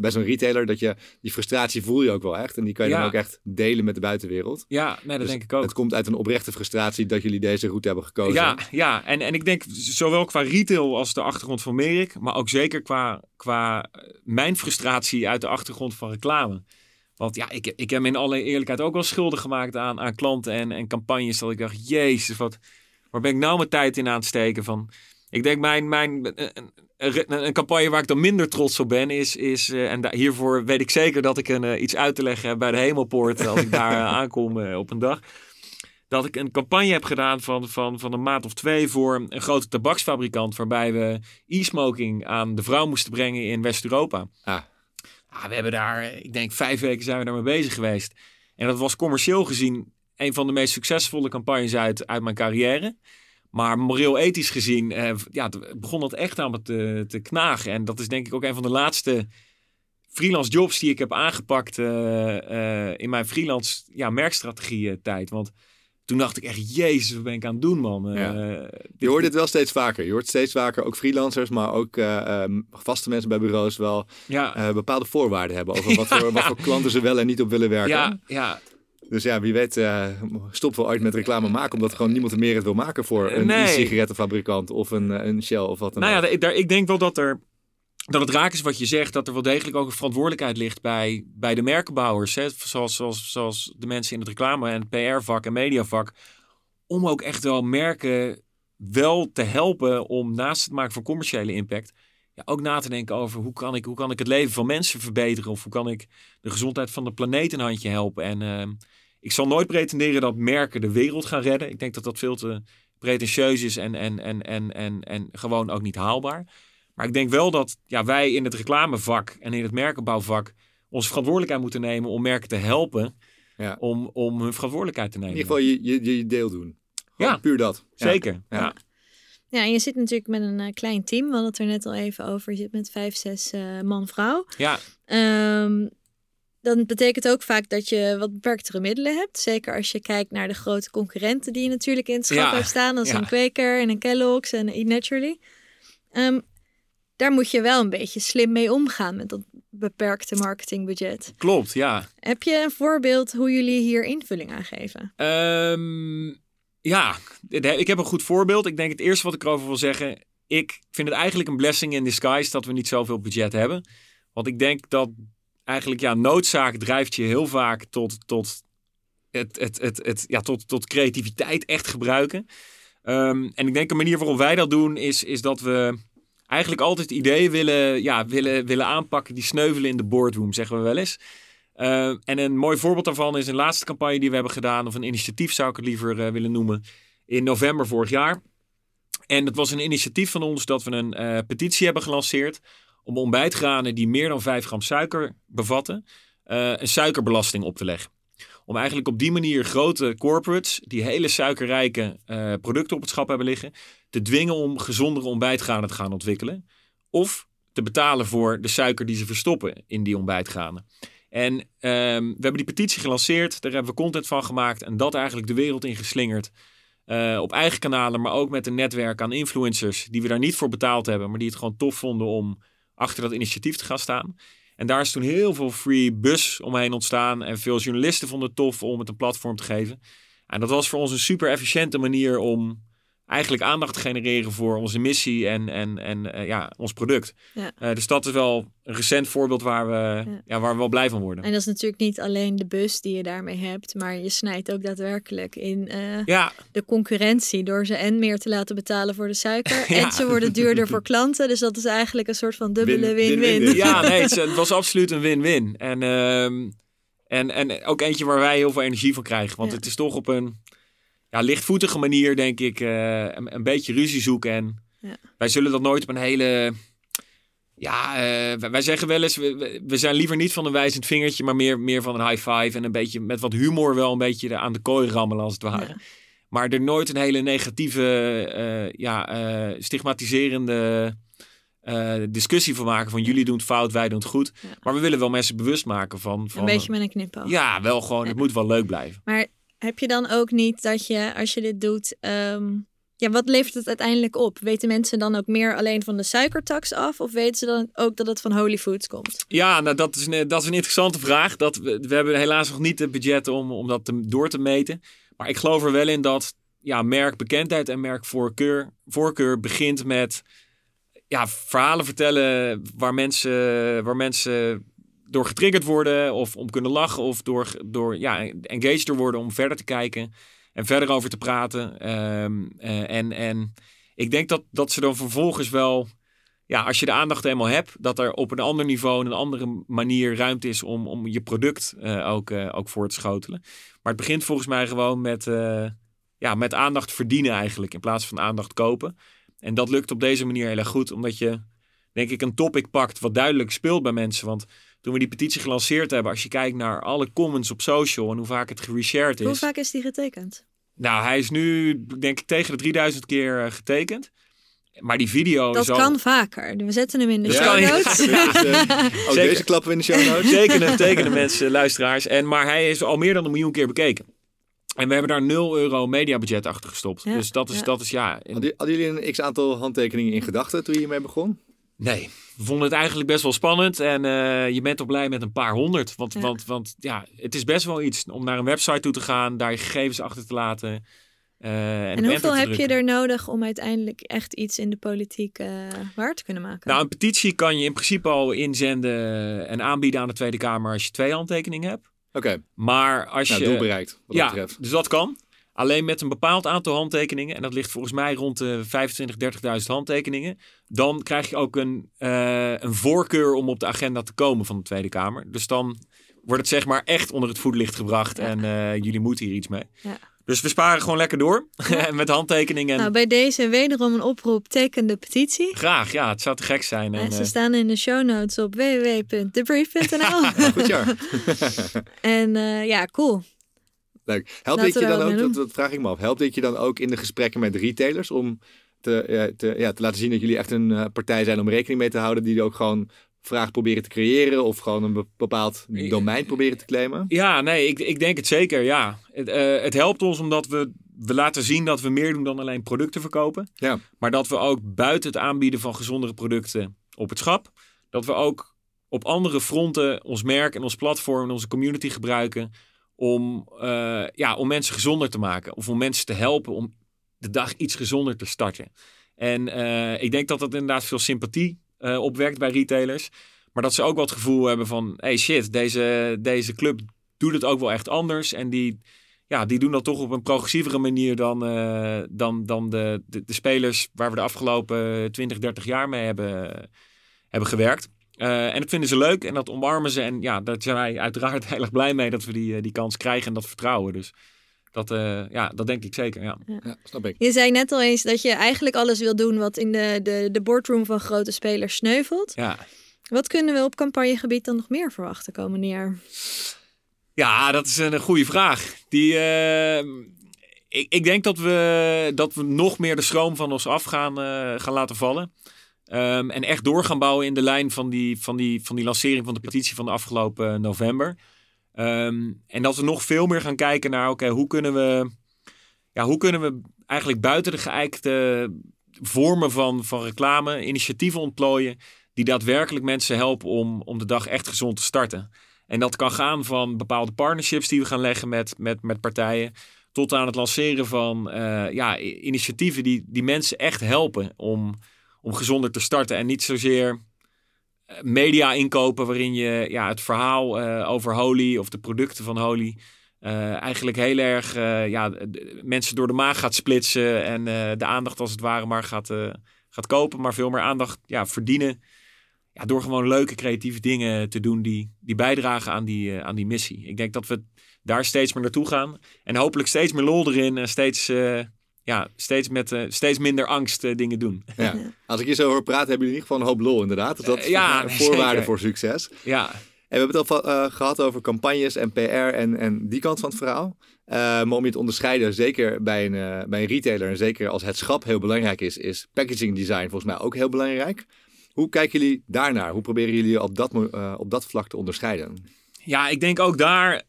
bij zo'n retailer, dat je die frustratie voel je ook wel echt. En die kan je Ja. dan ook echt delen met de buitenwereld. Ja, nee, dat Dus denk ik ook. Het komt uit een oprechte frustratie dat jullie deze route hebben gekozen. Ja, ja. En, en ik denk zowel qua retail als de achtergrond van Merik, maar ook zeker qua, qua mijn frustratie uit de achtergrond van reclame. Want ja, ik, ik heb me in alle eerlijkheid ook wel schuldig gemaakt aan, aan klanten en, en campagnes. Dat ik dacht, jezus, wat, waar ben ik nou mijn tijd in aan het steken? Van, ik denk mijn, mijn, een, een, een campagne waar ik dan minder trots op ben, is, is eh, en da- hiervoor weet ik zeker dat ik een, eh, iets uit te leggen heb bij de Hemelpoort als ik daar eh, aankom op een dag dat ik een campagne heb gedaan van, van, van een maand of twee voor een grote tabaksfabrikant. Waarbij we e-smoking aan de vrouw moesten brengen in West-Europa. Ah. Ah, we hebben daar, ik denk vijf weken zijn we daarmee bezig geweest. En dat was commercieel gezien een van de meest succesvolle campagnes uit, uit mijn carrière. Maar moreel-ethisch gezien eh, ja, begon dat echt aan me te, te knagen. En dat is denk ik ook een van de laatste freelance jobs die ik heb aangepakt eh, eh, in mijn freelance ja, merkstrategie eh, tijd. Want Toen dacht ik echt, jezus, wat ben ik aan het doen, man? Ja. Eh, Je hoort dit wel steeds vaker. Je hoort steeds vaker ook freelancers, maar ook eh, ehm, vaste mensen bij bureaus wel ja, eh, bepaalde voorwaarden hebben over wat, voor, wat voor klanten ze wel en niet op willen werken. ja, ja, Dus ja, wie weet uh, stoppen we ooit met reclame maken, omdat gewoon niemand meer het wil maken voor een Nee. e-sigarettenfabrikant of een, een Shell of wat dan Nou ook. ja, ik- daar, ik denk wel dat er. Dat het raak is wat je zegt, dat er wel degelijk ook een verantwoordelijkheid ligt bij, bij de merkenbouwers. Hè? Zoals, zoals, zoals de mensen in het reclame- en PR-vak en mediavak. Om ook echt wel merken wel te helpen om naast het maken van commerciële impact. Ja, ook na te denken over hoe kan, ik, hoe kan ik het leven van mensen verbeteren. Of hoe kan ik de gezondheid van de planeet een handje helpen. En ehm, ik zal nooit pretenderen dat merken de wereld gaan redden. Ik denk dat dat veel te pretentieus is en, en, en, en, en, en gewoon ook niet haalbaar. Maar ik denk wel dat ja, wij in het reclamevak en in het merkenbouwvak onze verantwoordelijkheid moeten nemen om merken te helpen Ja. om, om hun verantwoordelijkheid te In nemen. ieder geval je, je, je deel doen. Gewoon Ja. puur dat. Zeker. Ja. Ja. Ja, en je zit natuurlijk met een eh, klein team. We hadden het er net al even over. Je zit met vijf, zes eh, man-vrouw. Ja. Ehm, dan betekent ook vaak dat je wat beperktere middelen hebt. Zeker als je kijkt naar de grote concurrenten die je natuurlijk in het schap Ja, hebt staan. Als ja. een Quaker en een Kellogg's en een Eat Naturally. Ehm, daar moet je wel een beetje slim mee omgaan met dat beperkte marketingbudget. Klopt, ja. Heb je een voorbeeld hoe jullie hier invulling aan geven? Ehm, ja, ik heb een goed voorbeeld. Ik denk het eerste wat ik erover wil zeggen. Ik vind het eigenlijk een blessing in disguise dat we niet zoveel budget hebben. Want ik denk dat eigenlijk ja, noodzaak drijft je heel vaak tot, tot, het, het, het, het, ja, tot, tot creativiteit echt gebruiken. Ehm, en ik denk een manier waarop wij dat doen is, is dat we eigenlijk altijd ideeën willen, ja, willen, willen aanpakken die sneuvelen in de boardroom, zeggen we wel eens. Uh, en een mooi voorbeeld daarvan is een laatste campagne die we hebben gedaan, of een initiatief zou ik het liever uh, willen noemen, in november vorig jaar. En dat was een initiatief van ons dat we een uh, petitie hebben gelanceerd om ontbijtgranen die meer dan 5 gram suiker bevatten, een suikerbelasting op te leggen. Om eigenlijk op die manier grote corporates die hele suikerrijke uh, producten op het schap hebben liggen, te dwingen om gezondere ontbijtgranen te gaan ontwikkelen. Of te betalen voor de suiker die ze verstoppen in die ontbijtgranen. En um, we hebben die petitie gelanceerd, daar hebben we content van gemaakt en dat eigenlijk de wereld in geslingerd. Uh, op eigen kanalen, maar ook met een netwerk aan influencers die we daar niet voor betaald hebben, maar die het gewoon tof vonden om achter dat initiatief te gaan staan. En daar is toen heel veel free bus omheen ontstaan en veel journalisten vonden het tof om het een platform te geven. En dat was voor ons een super efficiënte manier om eigenlijk aandacht genereren voor onze missie en, en, en uh, ja, ons product. Ja. Uh, dus dat is wel een recent voorbeeld waar we, ja. Ja, waar we wel blij van worden. En dat is natuurlijk niet alleen de bus die je daarmee hebt, maar je snijdt ook daadwerkelijk in uh, ja. de concurrentie door ze en meer te laten betalen voor de suiker. En ze worden duurder voor klanten. Dus dat is eigenlijk een soort van dubbele win-win. Ja, nee, het, het, was absoluut een win-win. En, uh, en, en ook eentje waar wij heel veel energie van krijgen. Want het is toch op een ja, lichtvoetige manier, denk ik, uh, een, een, beetje ruzie zoeken. En ja. wij zullen dat nooit op een hele. Ja, uh, wij zeggen wel eens, we, we, zijn liever niet van een wijzend vingertje, maar meer, meer van een high five. En een beetje met wat humor wel een beetje aan de kooi rammelen, als het ware. Ja. Maar er nooit een hele negatieve, uh, ja, stigmatiserende discussie van maken. Van jullie doen het fout, wij doen het goed. Ja. Maar we willen wel mensen bewust maken van. van een beetje met een knipoog. Ja, wel gewoon, het moet wel leuk blijven. Maar heb je dan ook niet dat je, als je dit doet, um, ja, wat levert het uiteindelijk op? Weten mensen dan ook meer alleen van de suikertax af? Of weten ze dan ook dat het van Holy Foods komt? Ja, nou, dat, is een, dat is een interessante vraag. Dat, we, we hebben helaas nog niet het budget om, om dat te, door te meten. Maar ik geloof er wel in dat ja, merkbekendheid en merkvoorkeur voorkeur begint met ja, verhalen vertellen waar mensen, waar mensen door getriggerd worden of om kunnen lachen of door, door ja, engaged door worden om verder te kijken en verder over te praten. Um, uh, en, en ik denk dat, dat ze dan vervolgens wel, ja, als je de aandacht eenmaal hebt, dat er op een ander niveau, een andere manier ruimte is om, om je product uh, ook, uh, ook voor te schotelen. Maar het begint volgens mij gewoon met, ja, met aandacht verdienen eigenlijk, in plaats van aandacht kopen. En dat lukt op deze manier heel erg goed, omdat je, denk ik, een topic pakt wat duidelijk speelt bij mensen. Want toen we die petitie gelanceerd hebben, als je kijkt naar alle comments op social en hoe vaak het gereshared is. Hoe vaak is die getekend? Nou, hij is nu, denk ik, tegen de 3000 keer uh, getekend. Maar die video dat is al... kan vaker. We zetten hem in de Dat show notes. Ja, dus, uh, ook Zeker. deze klappen we in de show notes. Tekenen, tekenen mensen, luisteraars. En, maar hij is al meer dan een miljoen keer bekeken. En we hebben daar 0 euro mediabudget achter gestopt. Ja, dus dat is, ja. dat is ja. Hadden hadden jullie een x-aantal handtekeningen in gedachten toen je hiermee begon? Nee, we vonden het eigenlijk best wel spannend. En eh, je bent toch blij met een paar honderd. Want Ja. want, want ja, het is best wel iets om naar een website toe te gaan, daar je gegevens achter te laten. eh, en, hoeveel heb je er nodig om uiteindelijk echt iets in de politiek eh, waar te kunnen maken? Nou, een petitie kan je in principe al inzenden en aanbieden aan de Tweede Kamer als je twee handtekeningen hebt. Oké, Maar als nou, je. doel bereikt wat ja, dat betreft. dus dat kan. Alleen met een bepaald aantal handtekeningen, en dat ligt volgens mij rond de 25.000, 30.000 handtekeningen, dan krijg je ook een, eh, een voorkeur om op de agenda te komen van de Tweede Kamer. Dus dan wordt het zeg maar echt onder het voetlicht gebracht Ja. en eh, jullie moeten hier iets mee. Ja. Dus we sparen gewoon lekker door met handtekeningen. En Nou, bij deze wederom een oproep, teken de petitie. Graag, ja, het zou te gek zijn. En, ze eh, staan in de show notes op www.debrief.nl. Goed jaar. en ja, cool. Leuk. Helpt dit je dan ook, dat, dat vraag ik me af, helpt dit je dan ook in de gesprekken met retailers om te, eh, te, ja, te laten zien dat jullie echt een eh, partij zijn om rekening mee te houden, die ook gewoon vraag proberen te creëren of gewoon een be- bepaald domein proberen te claimen? Ja, nee, ik, ik denk het zeker, ja. Het, eh, het helpt ons omdat we, we laten zien dat we meer doen dan alleen producten verkopen. Ja. Maar dat we ook buiten het aanbieden van gezondere producten op het schap, dat we ook op andere fronten ons merk en ons platform en onze community gebruiken om, eh, ja, om mensen gezonder te maken. Of om mensen te helpen om de dag iets gezonder te starten. En eh, ik denk dat dat inderdaad veel sympathie eh, opwekt bij retailers. Maar dat ze ook het gevoel hebben van... hey shit, deze, deze club doet het ook wel echt anders. En die, ja, die doen dat toch op een progressievere manier... dan, dan, dan de, de, de spelers waar we de afgelopen 20, 30 jaar mee hebben, hebben gewerkt. Eh, en dat vinden ze leuk en dat omarmen ze. En ja, daar zijn wij uiteraard heel erg blij mee... dat we die, eh, die kans krijgen en dat vertrouwen. Dus dat, eh, ja, dat denk ik zeker, ja. Ja, snap ik. Je zei net al eens dat je eigenlijk alles wil doen wat in de, de, de boardroom van grote spelers sneuvelt. ja. Wat kunnen we op campagnegebied dan nog meer verwachten komende jaar? Ja, dat is een goede vraag. Die, eh, ik, ik denk dat we, dat we nog meer de schroom van ons af gaan, eh, gaan laten vallen. Ehm, en echt door gaan bouwen in de lijn van die, van, die, van die lancering van de petitie van de afgelopen november. Ehm, en dat we nog veel meer gaan kijken naar, oké, hoe kunnen we... Ja, hoe kunnen we eigenlijk buiten de geëikte vormen van, van reclame initiatieven ontplooien die daadwerkelijk mensen helpen om, om de dag echt gezond te starten. En dat kan gaan van bepaalde partnerships die we gaan leggen met, met, met partijen. Tot aan het lanceren van eh, ja, initiatieven die, die mensen echt helpen om, om gezonder te starten. En niet zozeer eh, media inkopen waarin je ja, het verhaal eh, over Holy of de producten van Holy. eh, eigenlijk heel erg ja, mensen door de maag gaat splitsen. En de aandacht als het ware maar gaat, gaat kopen. Maar veel meer aandacht ja, verdienen ja, door gewoon leuke creatieve dingen te doen die, die bijdragen aan die, aan die missie. Ik denk dat we daar steeds meer naartoe gaan. En hopelijk steeds meer lol erin en steeds, ja, steeds, met, eh, steeds minder angst eh, dingen doen. Ja. Als ik hier zo hoor praten, hebben jullie in ieder geval een hoop lol inderdaad. Dus dat is Eh, ja, een voorwaarde zeker. voor succes. Ja, En we hebben het al eh, gehad over campagnes en PR en, en die kant van het verhaal. Maar om je te onderscheiden, zeker bij een, bij een retailer en zeker als het schap heel belangrijk is, is packaging design volgens mij ook heel belangrijk. Hoe kijken jullie daarnaar? Hoe proberen jullie op dat, op dat vlak te onderscheiden? ja, ik denk ook daar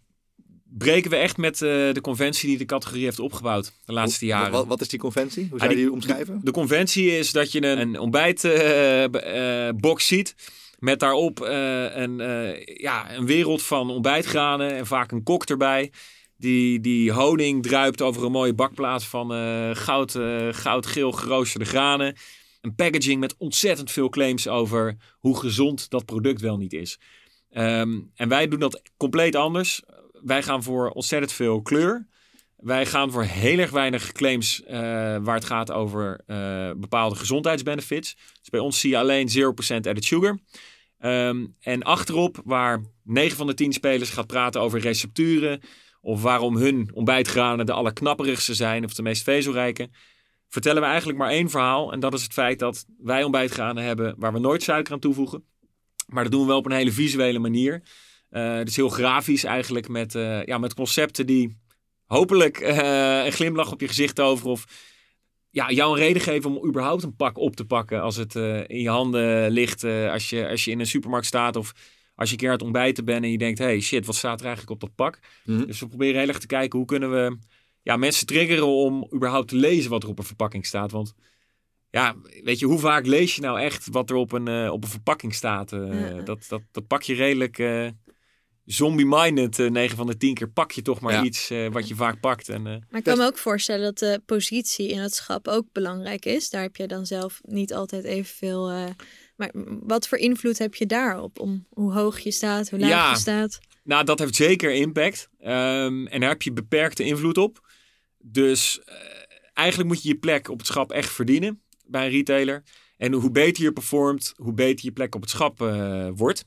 breken we echt met eh, de conventie die de categorie heeft opgebouwd de laatste jaren. Wat, wat is die conventie? Hoe zou Ah, je die- die omschrijven? De conventie is dat je een, een ontbijtbox ziet. Met daarop eh, een, eh, ja, een wereld van ontbijtgranen en vaak een kok erbij. Die, die honing druipt over een mooie bakplaat van eh, goud, eh, goudgeel geroosterde granen. Een packaging met ontzettend veel claims over hoe gezond dat product wel niet is. Ehm, en wij doen dat compleet anders. Wij gaan voor ontzettend veel kleur. Wij gaan voor heel erg weinig claims eh, waar het gaat over eh, bepaalde gezondheidsbenefits. Dus bij ons zie je alleen 0% added sugar. Ehm, en achterop, waar 9 van de 10 spelers gaat praten over recepturen. Of waarom hun ontbijtgranen de allerknapperigste zijn of de meest vezelrijke. Vertellen we eigenlijk maar één verhaal. En dat is het feit dat wij ontbijtgranen hebben waar we nooit suiker aan toevoegen. Maar dat doen we wel op een hele visuele manier. Eh dus heel grafisch eigenlijk met, eh, ja, met concepten die hopelijk eh, een glimlach op je gezicht over of ja, jou een reden geven om überhaupt een pak op te pakken als het eh, in je handen ligt. eh, als, je, als je in een supermarkt staat of Als je een keer aan het ontbijten bent en je denkt, hey shit, wat staat er eigenlijk op dat pak? Mhm. Dus we proberen heel erg te kijken hoe kunnen we ja, mensen triggeren om überhaupt te lezen wat er op een verpakking staat. Want ja, weet je, hoe vaak lees je nou echt wat er op een, op een verpakking staat? Eh, Ja. dat, dat, dat pak je redelijk eh, zombie-minded. eh 9 van de 10 keer pak je toch maar Ja. iets eh, wat je vaak pakt. En, eh, Maar ik kan me ook voorstellen dat de positie in het schap ook belangrijk is. Daar heb je dan zelf niet altijd evenveel. eh maar wat voor invloed heb je daarop? Om hoe hoog je staat, hoe laag Ja. je staat? Nou, dat heeft zeker impact. Ehm, en daar heb je beperkte invloed op. Dus eh, eigenlijk moet je je plek op het schap echt verdienen bij een retailer. En hoe beter je performt, hoe beter je plek op het schap eh, wordt.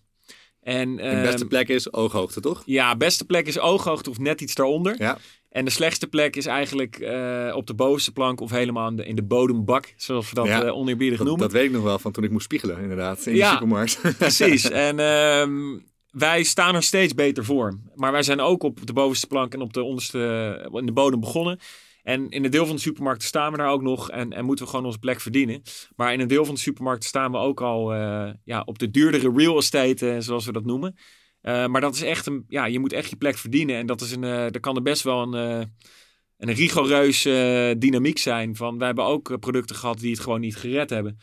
En, De ehm, beste plek is ooghoogte, toch? Ja, beste plek is ooghoogte of net iets daaronder. Ja. En de slechtste plek is eigenlijk eh, op de bovenste plank of helemaal in de, in de bodembak, zoals we dat Ja, eh, oneerbiedig Dat, noemen. dat weet ik nog wel van toen ik moest spiegelen, inderdaad, in de Ja. supermarkt. Precies. En ehm, wij staan er steeds beter voor. Maar wij zijn ook op de bovenste plank en op de onderste, in de bodem begonnen. En in een deel van de supermarkten staan we daar ook nog en, en moeten we gewoon onze plek verdienen. Maar in een deel van de supermarkten staan we ook al eh, ja, op de duurdere real estate, eh, zoals we dat noemen. Eh, maar dat is echt een, ja, je moet echt je plek verdienen. En dat is een, er kan er best wel een, een rigoureus eh, dynamiek zijn. Van, wij hebben ook producten gehad die het gewoon niet gered hebben.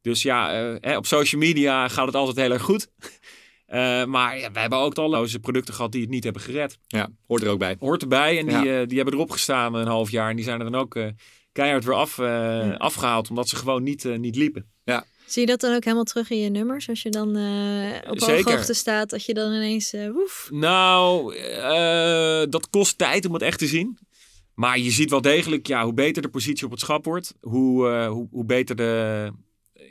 Dus ja, hè, op social media gaat het altijd heel erg goed. Eh, maar ja, wij hebben ook talloze producten gehad die het niet hebben gered. ja, hoort er ook bij. Hoort erbij en die, Ja. eh, die hebben erop gestaan een half jaar. En die zijn er dan ook eh, keihard weer af, eh, afgehaald. Omdat ze gewoon niet, eh, niet liepen. Zie je dat dan ook helemaal terug in je nummers? Als je dan eh, op ooghoogte staat, dat je dan ineens... woef. Nou, eh, dat kost tijd om het echt te zien. Maar je ziet wel degelijk, ja, hoe beter de positie op het schap wordt, hoe, eh, hoe, hoe beter de,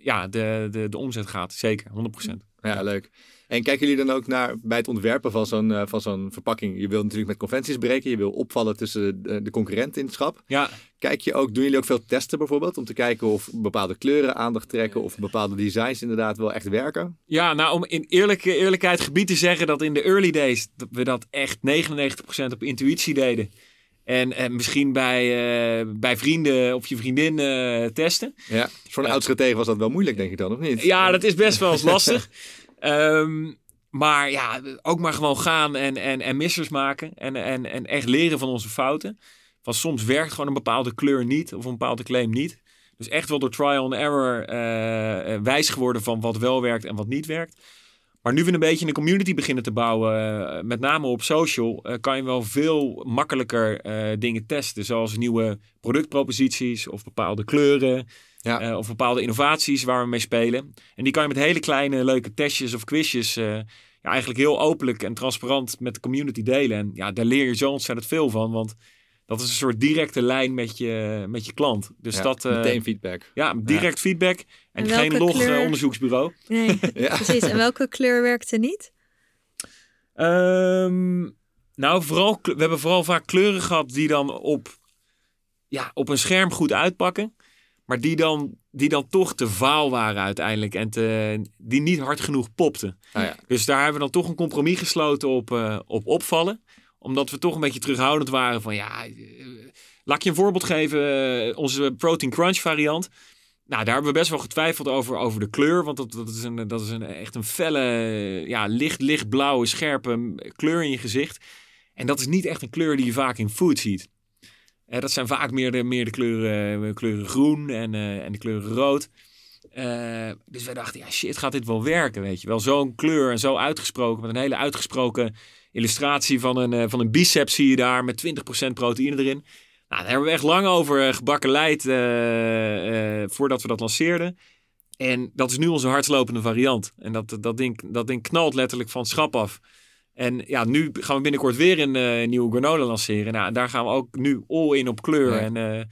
ja, de, de, de omzet gaat. Zeker, 100%. Ja, leuk. En kijken jullie dan ook naar bij het ontwerpen van zo'n eh, van zo'n verpakking? Je wilt natuurlijk met conventies breken, je wil opvallen tussen de, de concurrenten in het schap. Ja, Kijk je ook, doen jullie ook veel testen bijvoorbeeld? Om te kijken of bepaalde kleuren aandacht trekken of bepaalde designs inderdaad wel echt werken? Ja, nou om in eerlijke eerlijkheid gebied te zeggen dat in de early days dat we dat echt 99% op intuïtie deden. En, en misschien bij, eh, bij vrienden of je vriendin eh, testen. Ja. Voor een Ja. oud-stratege was dat wel moeilijk, denk ik dan, of niet? Ja, dat is best wel eens lastig. Ehm, maar ja, ook maar gewoon gaan en, en, en missers maken. En, en, en echt leren van onze fouten. Want soms werkt gewoon een bepaalde kleur niet of een bepaalde claim niet. Dus echt wel door trial and error eh, wijs geworden van wat wel werkt en wat niet werkt. Maar nu we een beetje een community beginnen te bouwen, eh, met name op social, kan je wel veel makkelijker dingen testen. Zoals nieuwe productproposities of bepaalde kleuren. Ja. eh, of bepaalde innovaties waar we mee spelen. En die kan je met hele kleine leuke testjes of quizjes eh, ja, eigenlijk heel openlijk en transparant met de community delen. En ja, daar leer je zo ontzettend veel van. Want dat is een soort directe lijn met je, met je klant. Dus Ja, dat, eh, meteen feedback. ja, direct feedback en, En geen log kleur- onderzoeksbureau. Nee, Ja. precies. En welke kleur werkte niet? Ehm, nou, vooral, we hebben vooral vaak kleuren gehad die dan op, ja, op een scherm goed uitpakken. Maar die dan, die dan toch te vaal waren uiteindelijk. En te, die niet hard genoeg popten. Ah, ja. Dus daar hebben we dan toch een compromis gesloten op, eh, op opvallen. Omdat we toch een beetje terughoudend waren van ja, eh, laat ik je een voorbeeld geven. eh, onze Protein Crunch variant. Nou, daar hebben we best wel getwijfeld over, over de kleur. Want dat, dat is, een, dat is een, echt een felle, ja, licht, lichtblauwe, scherpe mm, kleur in je gezicht. En dat is niet echt een kleur die je vaak in food ziet. Dat zijn vaak meer de, eh, kleuren groen en, eh, en de kleuren rood. Eh, dus wij dachten, ja shit, gaat dit wel werken, weet je wel. Zo'n kleur en zo uitgesproken, met een hele uitgesproken illustratie van een, van een biceps zie je daar met 20% proteïne erin. Nou, daar hebben we echt lang over gebakkeleid eh, eh, voordat we dat lanceerden. En dat is nu onze hardslopende variant. En dat, dat, ding, dat ding knalt letterlijk van schap af. En ja, nu gaan we binnenkort weer een eh, nieuwe granola lanceren. Nou, en daar gaan we ook nu all in op kleur. Ja. En eh,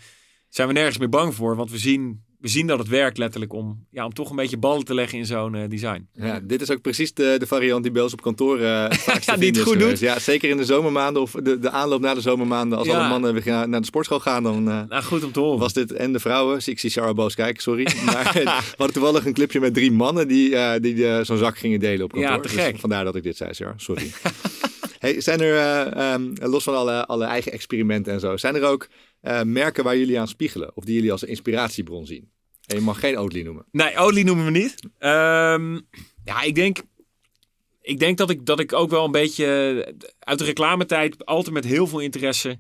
zijn we nergens meer bang voor. Want we zien, we zien dat het werkt letterlijk om, ja, om toch een beetje ballen te leggen in zo'n eh, design. Ja, dit is ook precies de, de variant die bij ons op kantoor te Ja, die het vinden is goed doet. Ja, zeker in de zomermaanden of de, de aanloop na de zomermaanden. Als Ja. alle mannen weer naar de sportschool gaan, dan eh, Nou, goed om te horen. was dit en de vrouwen. Ik zie Sarah boos kijken, sorry. Maar we hadden toevallig een clipje met drie mannen die, die zo'n zak gingen delen op kantoor. Ja, te Dus gek. vandaar dat ik dit zei, Sarah. Sorry. hey, zijn er, eh, ehm, los van alle, alle eigen experimenten en zo, zijn er ook merken waar jullie aan spiegelen? Of die jullie als inspiratiebron zien? En je mag geen Oatly noemen. Nee, Oatly noemen we niet. Ehm, ja, ik denk... ik denk dat ik, dat ik ook wel een beetje uit de reclametijd altijd met heel veel interesse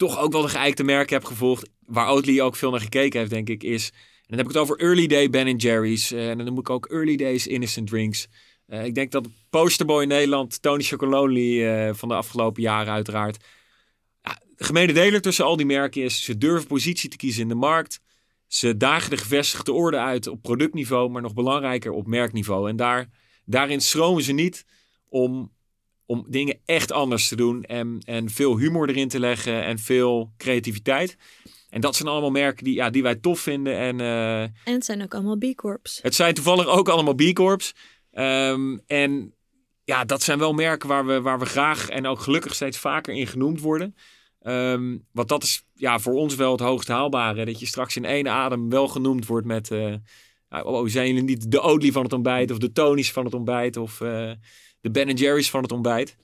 toch ook wel de geëikte merken heb gevolgd. Waar Oatly ook veel naar gekeken heeft, denk ik, is... En dan heb ik het over Early Day Ben Jerry's. Uh, en dan noem ik ook Early Days Innocent Drinks. Uh, ik denk dat posterboy in Nederland, Tony Chocolonely van de afgelopen jaren uiteraard. Ja, de gemene deler tussen al die merken is, ze durven positie te kiezen in de markt. Ze dagen de gevestigde orde uit op productniveau, maar nog belangrijker op merkniveau. En daar, daarin schromen ze niet om, om dingen echt anders te doen en, en veel humor erin te leggen en veel creativiteit. En dat zijn allemaal merken die, ja, die wij tof vinden. En, uh, en het zijn ook allemaal B-Corps. Het zijn toevallig ook allemaal B-Corps. Um, en ja, dat zijn wel merken waar we, waar we graag en ook gelukkig steeds vaker in genoemd worden. Um, want dat is ja, voor ons wel het hoogst haalbare. Dat je straks in één adem wel genoemd wordt met... Uh, oh, zijn jullie niet de Oatly van het ontbijt of de Tony's van het ontbijt of uh, de Ben Jerry's van het ontbijt.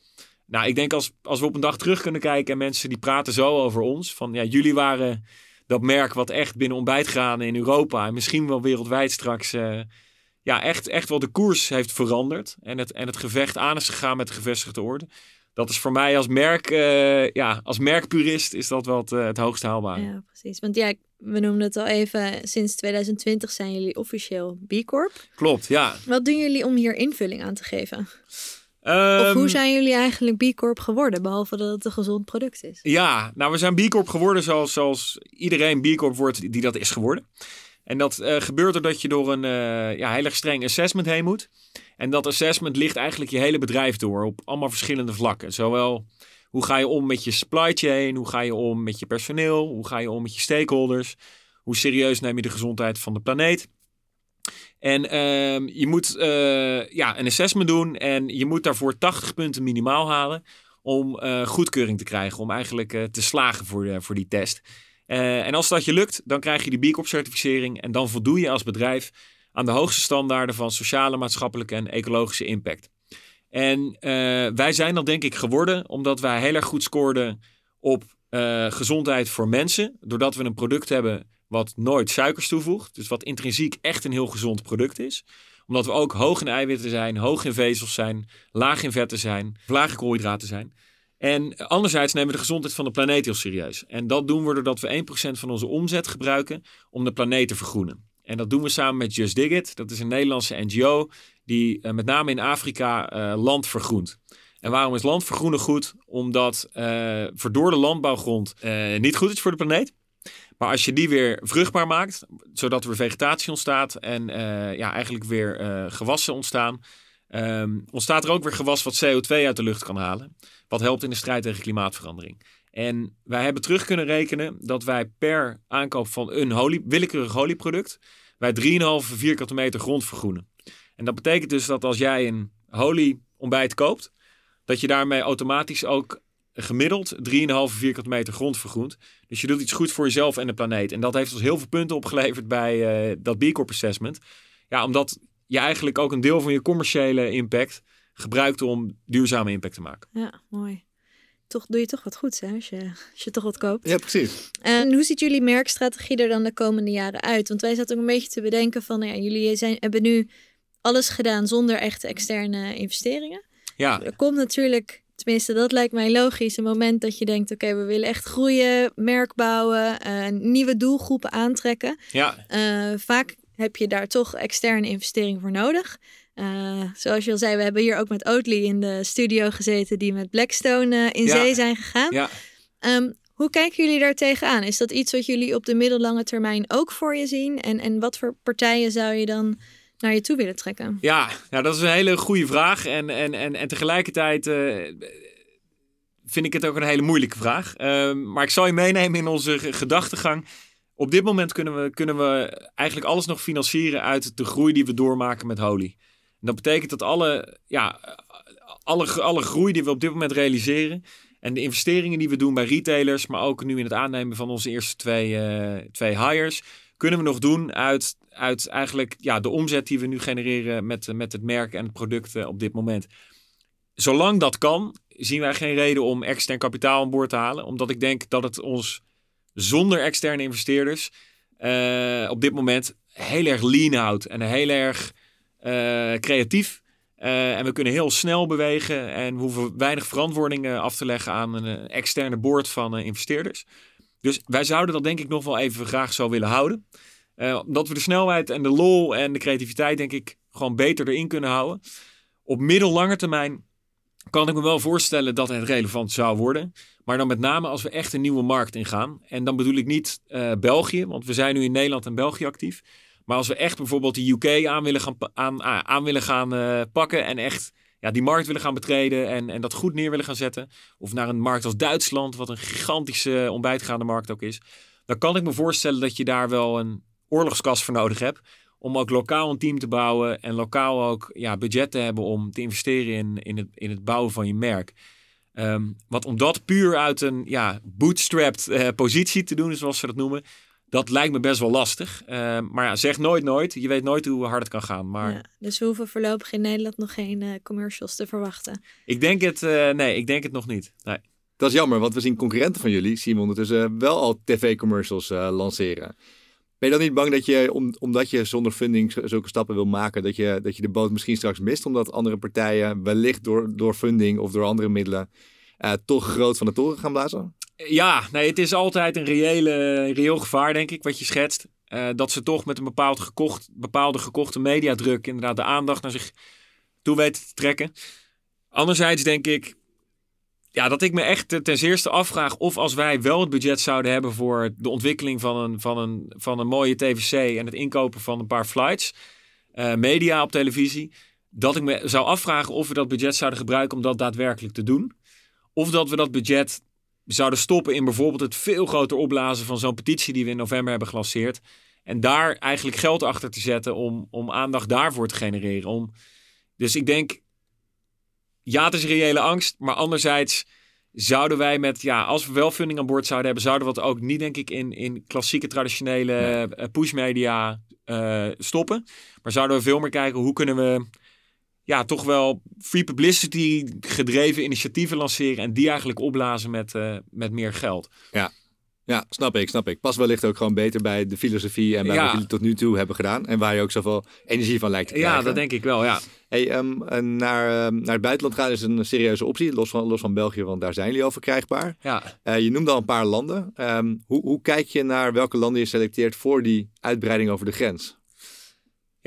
Nou, ik denk als, als we op een dag terug kunnen kijken en mensen die praten zo over ons. Van ja, jullie waren dat merk wat echt binnen ontbijtgranen in Europa en misschien wel wereldwijd straks uh, ja, echt, echt wel de koers heeft veranderd. En het, en het gevecht aan is gegaan met de gevestigde orde. Dat is voor mij als merk, uh, ja, als merkpurist is dat wel het, uh, het hoogst haalbare. Ja, precies. Want ja, we noemden het al even, sinds 2020 zijn jullie officieel B Corp. Klopt, ja. Wat doen jullie om hier invulling aan te geven? Um, of hoe Ehm, zijn jullie eigenlijk B Corp geworden, behalve dat het een gezond product is? Ja, nou we zijn B Corp geworden zoals, zoals iedereen B Corp wordt die, dat is geworden. En dat uh, gebeurt doordat je door een ja, heel erg streng assessment heen moet. En dat assessment ligt eigenlijk je hele bedrijf door op allemaal verschillende vlakken. Zowel hoe ga je om met je supply chain, hoe ga je om met je personeel, hoe ga je om met je stakeholders, hoe serieus neem je de gezondheid van de planeet. En uh, je moet uh, ja, een assessment doen en je moet daarvoor 80 punten minimaal halen om uh, goedkeuring te krijgen, om eigenlijk uh, te slagen voor, voor die test. En als dat je lukt, dan krijg je die B Corp certificering en dan voldoe je als bedrijf aan de hoogste standaarden van sociale, maatschappelijke en ecologische impact. En uh, wij zijn dat denk ik geworden omdat wij heel erg goed scoorden op uh, gezondheid voor mensen. Doordat we een product hebben wat nooit suikers toevoegt. Dus wat intrinsiek echt een heel gezond product is. Omdat we ook hoog in eiwitten zijn, hoog in vezels zijn, laag in vetten zijn, laag in koolhydraten zijn. En anderzijds nemen we de gezondheid van de planeet heel serieus. En dat doen we doordat we 1% van onze omzet gebruiken om de planeet te vergroenen. En dat doen we samen met Just Dig It. Dat is een Nederlandse NGO die uh, met name in Afrika uh, land vergroent. En waarom is land vergroenen goed? Omdat uh, verdorde landbouwgrond niet goed is voor de planeet. Maar als je die weer vruchtbaar maakt, zodat er weer vegetatie ontstaat en ja, eigenlijk weer gewassen ontstaan, um, ontstaat er ook weer gewas wat CO2 uit de lucht kan halen. Wat helpt in de strijd tegen klimaatverandering. En wij hebben terug kunnen rekenen dat wij per aankoop van een olie, willekeurig olieproduct, wij 3,5 vierkante meter grond vergroenen. En dat betekent dus dat als jij een olie ontbijt koopt, dat je daarmee automatisch ook gemiddeld 3,5 vierkante meter grond vergroent. Dus je doet iets goed voor jezelf en de planeet. En dat heeft ons heel veel punten opgeleverd bij uh, dat B Corp Assessment. Ja, omdat je eigenlijk ook een deel van je commerciële impact gebruikt om duurzame impact te maken. Ja, mooi toch doe je toch wat goeds hè, als, je, als je toch wat koopt. Ja, precies. En hoe ziet jullie merkstrategie er dan de komende jaren uit? Want wij zaten ook een beetje te bedenken van, nou ja, jullie zijn, hebben nu alles gedaan zonder echte externe investeringen. Ja. Er komt natuurlijk, tenminste dat lijkt mij logisch, een moment dat je denkt, oké, okay, we willen echt groeien, merk bouwen, uh, nieuwe doelgroepen aantrekken. Ja. Uh, vaak heb je daar toch externe investering voor nodig. Uh, zoals je al zei, we hebben hier ook met Oatly in de studio gezeten die met Blackstone uh, in ja. zee zijn gegaan. Ja. Um, hoe kijken jullie daar tegenaan? Is dat iets wat jullie op de middellange termijn ook voor je zien? En, en wat voor partijen zou je dan naar je toe willen trekken? Ja, nou, dat is een hele goede vraag. En, en, en, en tegelijkertijd uh, vind ik het ook een hele moeilijke vraag. Ehm, maar ik zal je meenemen in onze gedachtegang. Op dit moment kunnen we, kunnen we eigenlijk alles nog financieren uit de groei die we doormaken met Holy. Dat betekent dat alle, ja, alle, alle groei die we op dit moment realiseren en de investeringen die we doen bij retailers, maar ook nu in het aannemen van onze eerste twee, uh, twee hires, kunnen we nog doen uit, uit eigenlijk ja, de omzet die we nu genereren met, met het merk en het product op dit moment. Zolang dat kan, zien wij geen reden om extern kapitaal aan boord te halen, omdat ik denk dat het ons zonder externe investeerders uh, op dit moment heel erg lean houdt en heel erg uh, creatief en we kunnen heel snel bewegen en we hoeven weinig verantwoording af te leggen aan een externe board van investeerders. Dus wij zouden dat denk ik nog wel even graag zo willen houden. omdat we de snelheid en de lol en de creativiteit denk ik gewoon beter erin kunnen houden. Op middellange termijn kan ik me wel voorstellen dat het relevant zou worden. Maar dan met name als we echt een nieuwe markt ingaan. En dan bedoel ik niet België, want we zijn nu in Nederland en België actief. Maar als we echt bijvoorbeeld de UK aan willen gaan, aan, ah, aan willen gaan uh, pakken en echt ja, die markt willen gaan betreden en, en dat goed neer willen gaan zetten. Of naar een markt als Duitsland, wat een gigantische ontbijtgaande markt ook is. Dan kan ik me voorstellen dat je daar wel een oorlogskas voor nodig hebt om ook lokaal een team te bouwen en lokaal ook ja, budget te hebben om te investeren in, in, het, in het bouwen van je merk. Um, want om dat puur uit een ja, bootstrapped uh, positie te doen, zoals ze dat noemen, dat lijkt me best wel lastig. Uh, maar ja, zeg nooit nooit. Je weet nooit hoe hard het kan gaan. Maar... Ja, dus we hoeven voorlopig in Nederland nog geen uh, commercials te verwachten. Ik denk het, nee, ik denk het nog niet. Nee. Dat is jammer, want we zien concurrenten van jullie, zien we ondertussen wel al tv-commercials lanceren. Ben je dan niet bang dat je, om, omdat je zonder funding zulke stappen wil maken, dat je, dat je de boot misschien straks mist, omdat andere partijen wellicht door, door funding of door andere middelen uh, toch groot van de toren gaan blazen? Ja, nee, het is altijd een reële, reëel gevaar, denk ik, wat je schetst. Uh, dat ze toch met een bepaald gekocht, bepaalde gekochte mediadruk inderdaad de aandacht naar zich toe weten te trekken. Anderzijds denk ik, ja, dat ik me echt ten eerste afvraag of als wij wel het budget zouden hebben voor de ontwikkeling van een, van een, van een mooie TVC en het inkopen van een paar flights, uh, media op televisie, dat ik me zou afvragen of we dat budget zouden gebruiken om dat daadwerkelijk te doen. Of dat we dat budget zouden stoppen in bijvoorbeeld het veel groter opblazen van zo'n petitie die we in november hebben gelanceerd. En daar eigenlijk geld achter te zetten om, om aandacht daarvoor te genereren. Om, dus ik denk, ja, het is reële angst. Maar anderzijds zouden wij met, ja, als we wel funding aan boord zouden hebben, zouden we het ook niet, denk ik, in, in klassieke traditionele. Eh, pushmedia uh, stoppen. Maar zouden we veel meer kijken hoe kunnen we, ja, toch wel free publicity gedreven initiatieven lanceren en die eigenlijk opblazen met, uh, met meer geld. Ja. Ja, snap ik, snap ik. Pas wellicht ook gewoon beter bij de filosofie en bij wat jullie tot nu toe hebben gedaan. En waar je ook zoveel energie van lijkt te krijgen. Ja, dat denk ik wel, ja. Hey, um, naar, um, naar het buitenland gaan is een serieuze optie, los van, los van België, want daar zijn jullie al verkrijgbaar. Ja. Uh, je noemde al een paar landen. Um, hoe, hoe kijk je naar welke landen je selecteert voor die uitbreiding over de grens?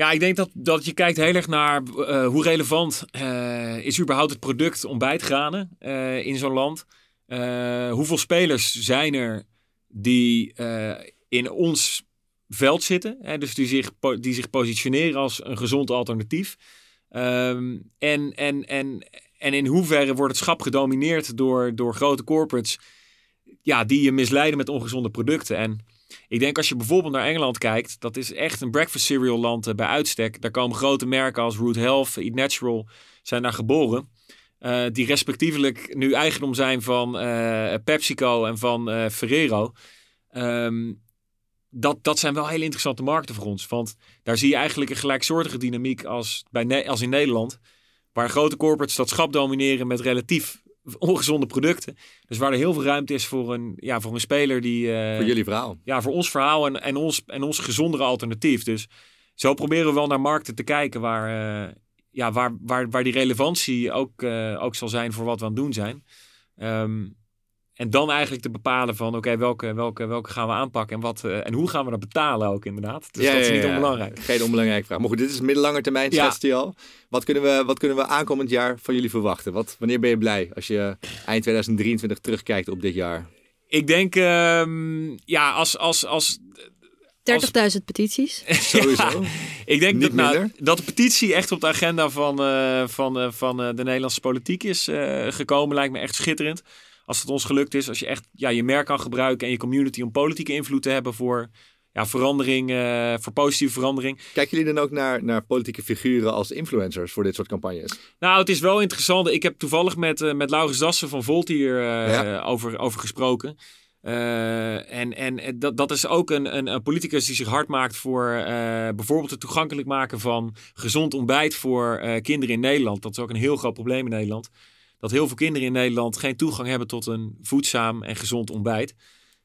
Ja, ik denk dat, dat je kijkt heel erg naar uh, hoe relevant uh, is überhaupt het product ontbijtgranen uh, in zo'n land. hoeveel spelers zijn er die in ons veld zitten, hè, dus die zich, die zich positioneren als een gezond alternatief. Um, en, en, en, en in hoeverre wordt het schap gedomineerd door, door grote corporates ja, die je misleiden met ongezonde producten. En ik denk als je bijvoorbeeld naar Engeland kijkt, dat is echt een breakfast cereal land uh, bij uitstek. Daar komen grote merken als Root Health, Eat Natural, zijn daar geboren. Uh, die respectievelijk nu eigendom zijn van uh, PepsiCo en van Ferrero. Um, dat, dat zijn wel hele interessante markten voor ons. Want daar zie je eigenlijk een gelijksoortige dynamiek als, bij als in Nederland. Waar grote corporates dat schap domineren met relatief ongezonde producten. Dus waar er heel veel ruimte is voor een, ja, voor een speler die... Uh, voor jullie verhaal. Ja, voor ons verhaal en, en, ons, en ons gezondere alternatief. Dus zo proberen we wel naar markten te kijken waar, uh, ja, waar, waar, waar die relevantie ook, uh, ook zal zijn voor wat we aan het doen zijn. Um, en dan eigenlijk te bepalen van oké, welke, welke, welke gaan we aanpakken en, wat, uh, en hoe gaan we dat betalen ook inderdaad. Dus ja, dat is ja, niet ja. onbelangrijk. Geen onbelangrijke vraag. Maar goed, dit is middellange termijn, hij al. Wat kunnen, we, wat kunnen we aankomend jaar van jullie verwachten? Wat, wanneer ben je blij als je eind 2023 terugkijkt op dit jaar? Ik denk, um, ja, als... als, als 30.000 petities. Sowieso. ik denk dat, nou, dat de petitie echt op de agenda van, uh, van, uh, van uh, de Nederlandse politiek is gekomen, lijkt me echt schitterend als het ons gelukt is, als je echt ja, je merk kan gebruiken en je community om politieke invloed te hebben voor ja, verandering, uh, voor positieve verandering. Kijken jullie dan ook naar, naar politieke figuren als influencers voor dit soort campagnes? Nou, het is wel interessant. Ik heb toevallig met, uh, met Laurens Dassen van Volt hier uh, ja. over, over gesproken. en en dat, dat is ook een, een, een, politicus die zich hard maakt voor bijvoorbeeld het toegankelijk maken van gezond ontbijt voor kinderen in Nederland. Dat is ook een heel groot probleem in Nederland dat heel veel kinderen in Nederland geen toegang hebben tot een voedzaam en gezond ontbijt.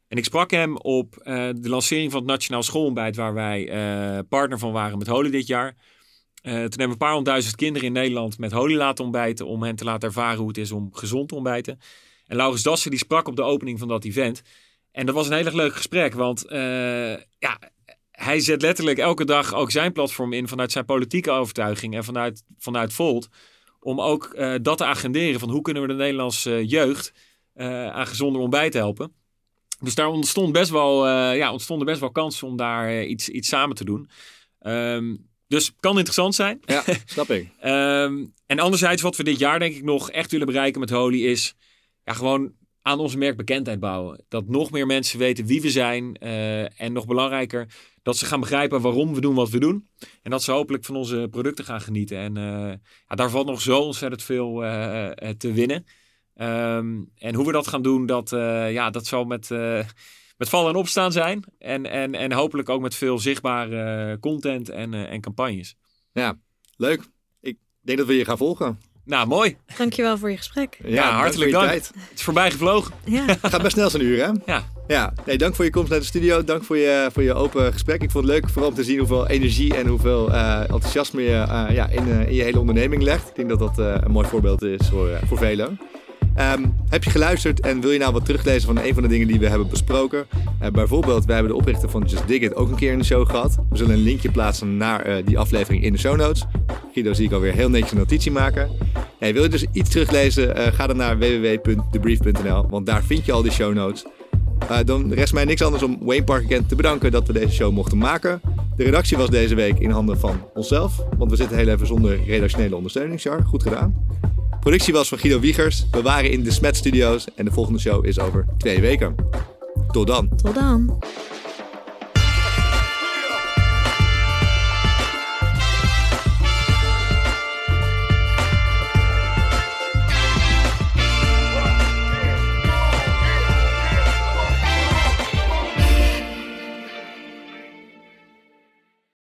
En ik sprak hem op uh, de lancering van het Nationaal Schoolontbijt, waar wij uh, partner van waren met Holy dit jaar. toen hebben we een paar honderdduizend kinderen in Nederland met holy laten ontbijten. Om hen te laten ervaren hoe het is om gezond te ontbijten. En Laurens Dassen die sprak op de opening van dat event. En dat was een heel erg leuk gesprek. Want ja, hij zet letterlijk elke dag ook zijn platform in vanuit zijn politieke overtuiging en vanuit, vanuit Volt. Om ook uh, dat te agenderen van hoe kunnen we de Nederlandse jeugd uh, aan gezonder ontbijt helpen. Dus daar ontstond best wel, ja, ontstonden best wel kansen om daar iets, iets samen te doen. Um, dus kan interessant zijn. Ja, snap ik. um, en anderzijds, wat we dit jaar denk ik nog echt willen bereiken met Holy is ja, gewoon aan onze merk bekendheid bouwen. Dat nog meer mensen weten wie we zijn. en nog belangrijker, dat ze gaan begrijpen waarom we doen wat we doen. En dat ze hopelijk van onze producten gaan genieten. En uh, ja, daar valt nog zo ontzettend veel uh, te winnen. Um, en hoe we dat gaan doen, dat, ja, dat zal met, met vallen en opstaan zijn. En, en, en hopelijk ook met veel zichtbare content en, en campagnes. Ja, leuk. Ik denk dat we je gaan volgen. Nou, mooi. Dankjewel voor je gesprek. Ja, ja hartelijk dank. Tijd. Het is voorbij gevlogen. Ja. Het gaat best snel zo'n uur, hè? Ja. Ja, nee, dank voor je komst naar de studio. Dank voor je, voor je open gesprek. Ik vond het leuk vooral om te zien hoeveel energie en hoeveel uh, enthousiasme je uh, ja, in, uh, in, je hele onderneming legt. Ik denk dat dat een mooi voorbeeld is voor, voor velen. Um, heb je geluisterd en wil je nou wat teruglezen van een van de dingen die we hebben besproken? bijvoorbeeld, wij hebben de oprichter van Just Dig It ook een keer in de show gehad. We zullen een linkje plaatsen naar die aflevering in de show notes. Guido zie ik alweer heel netjes een notitie maken. Wil je dus iets teruglezen? ga dan naar www.debrief.nl, want daar vind je al die show notes. Dan rest mij niks anders om Wayne Parker te bedanken dat we deze show mochten maken. De redactie was deze week in handen van onszelf, want we zitten heel even zonder redactionele ondersteuning, Char. Goed gedaan. Productie was van Guido Wiegers. We waren in de Smet Studios en de volgende show is over twee weken. Tot dan. Tot dan.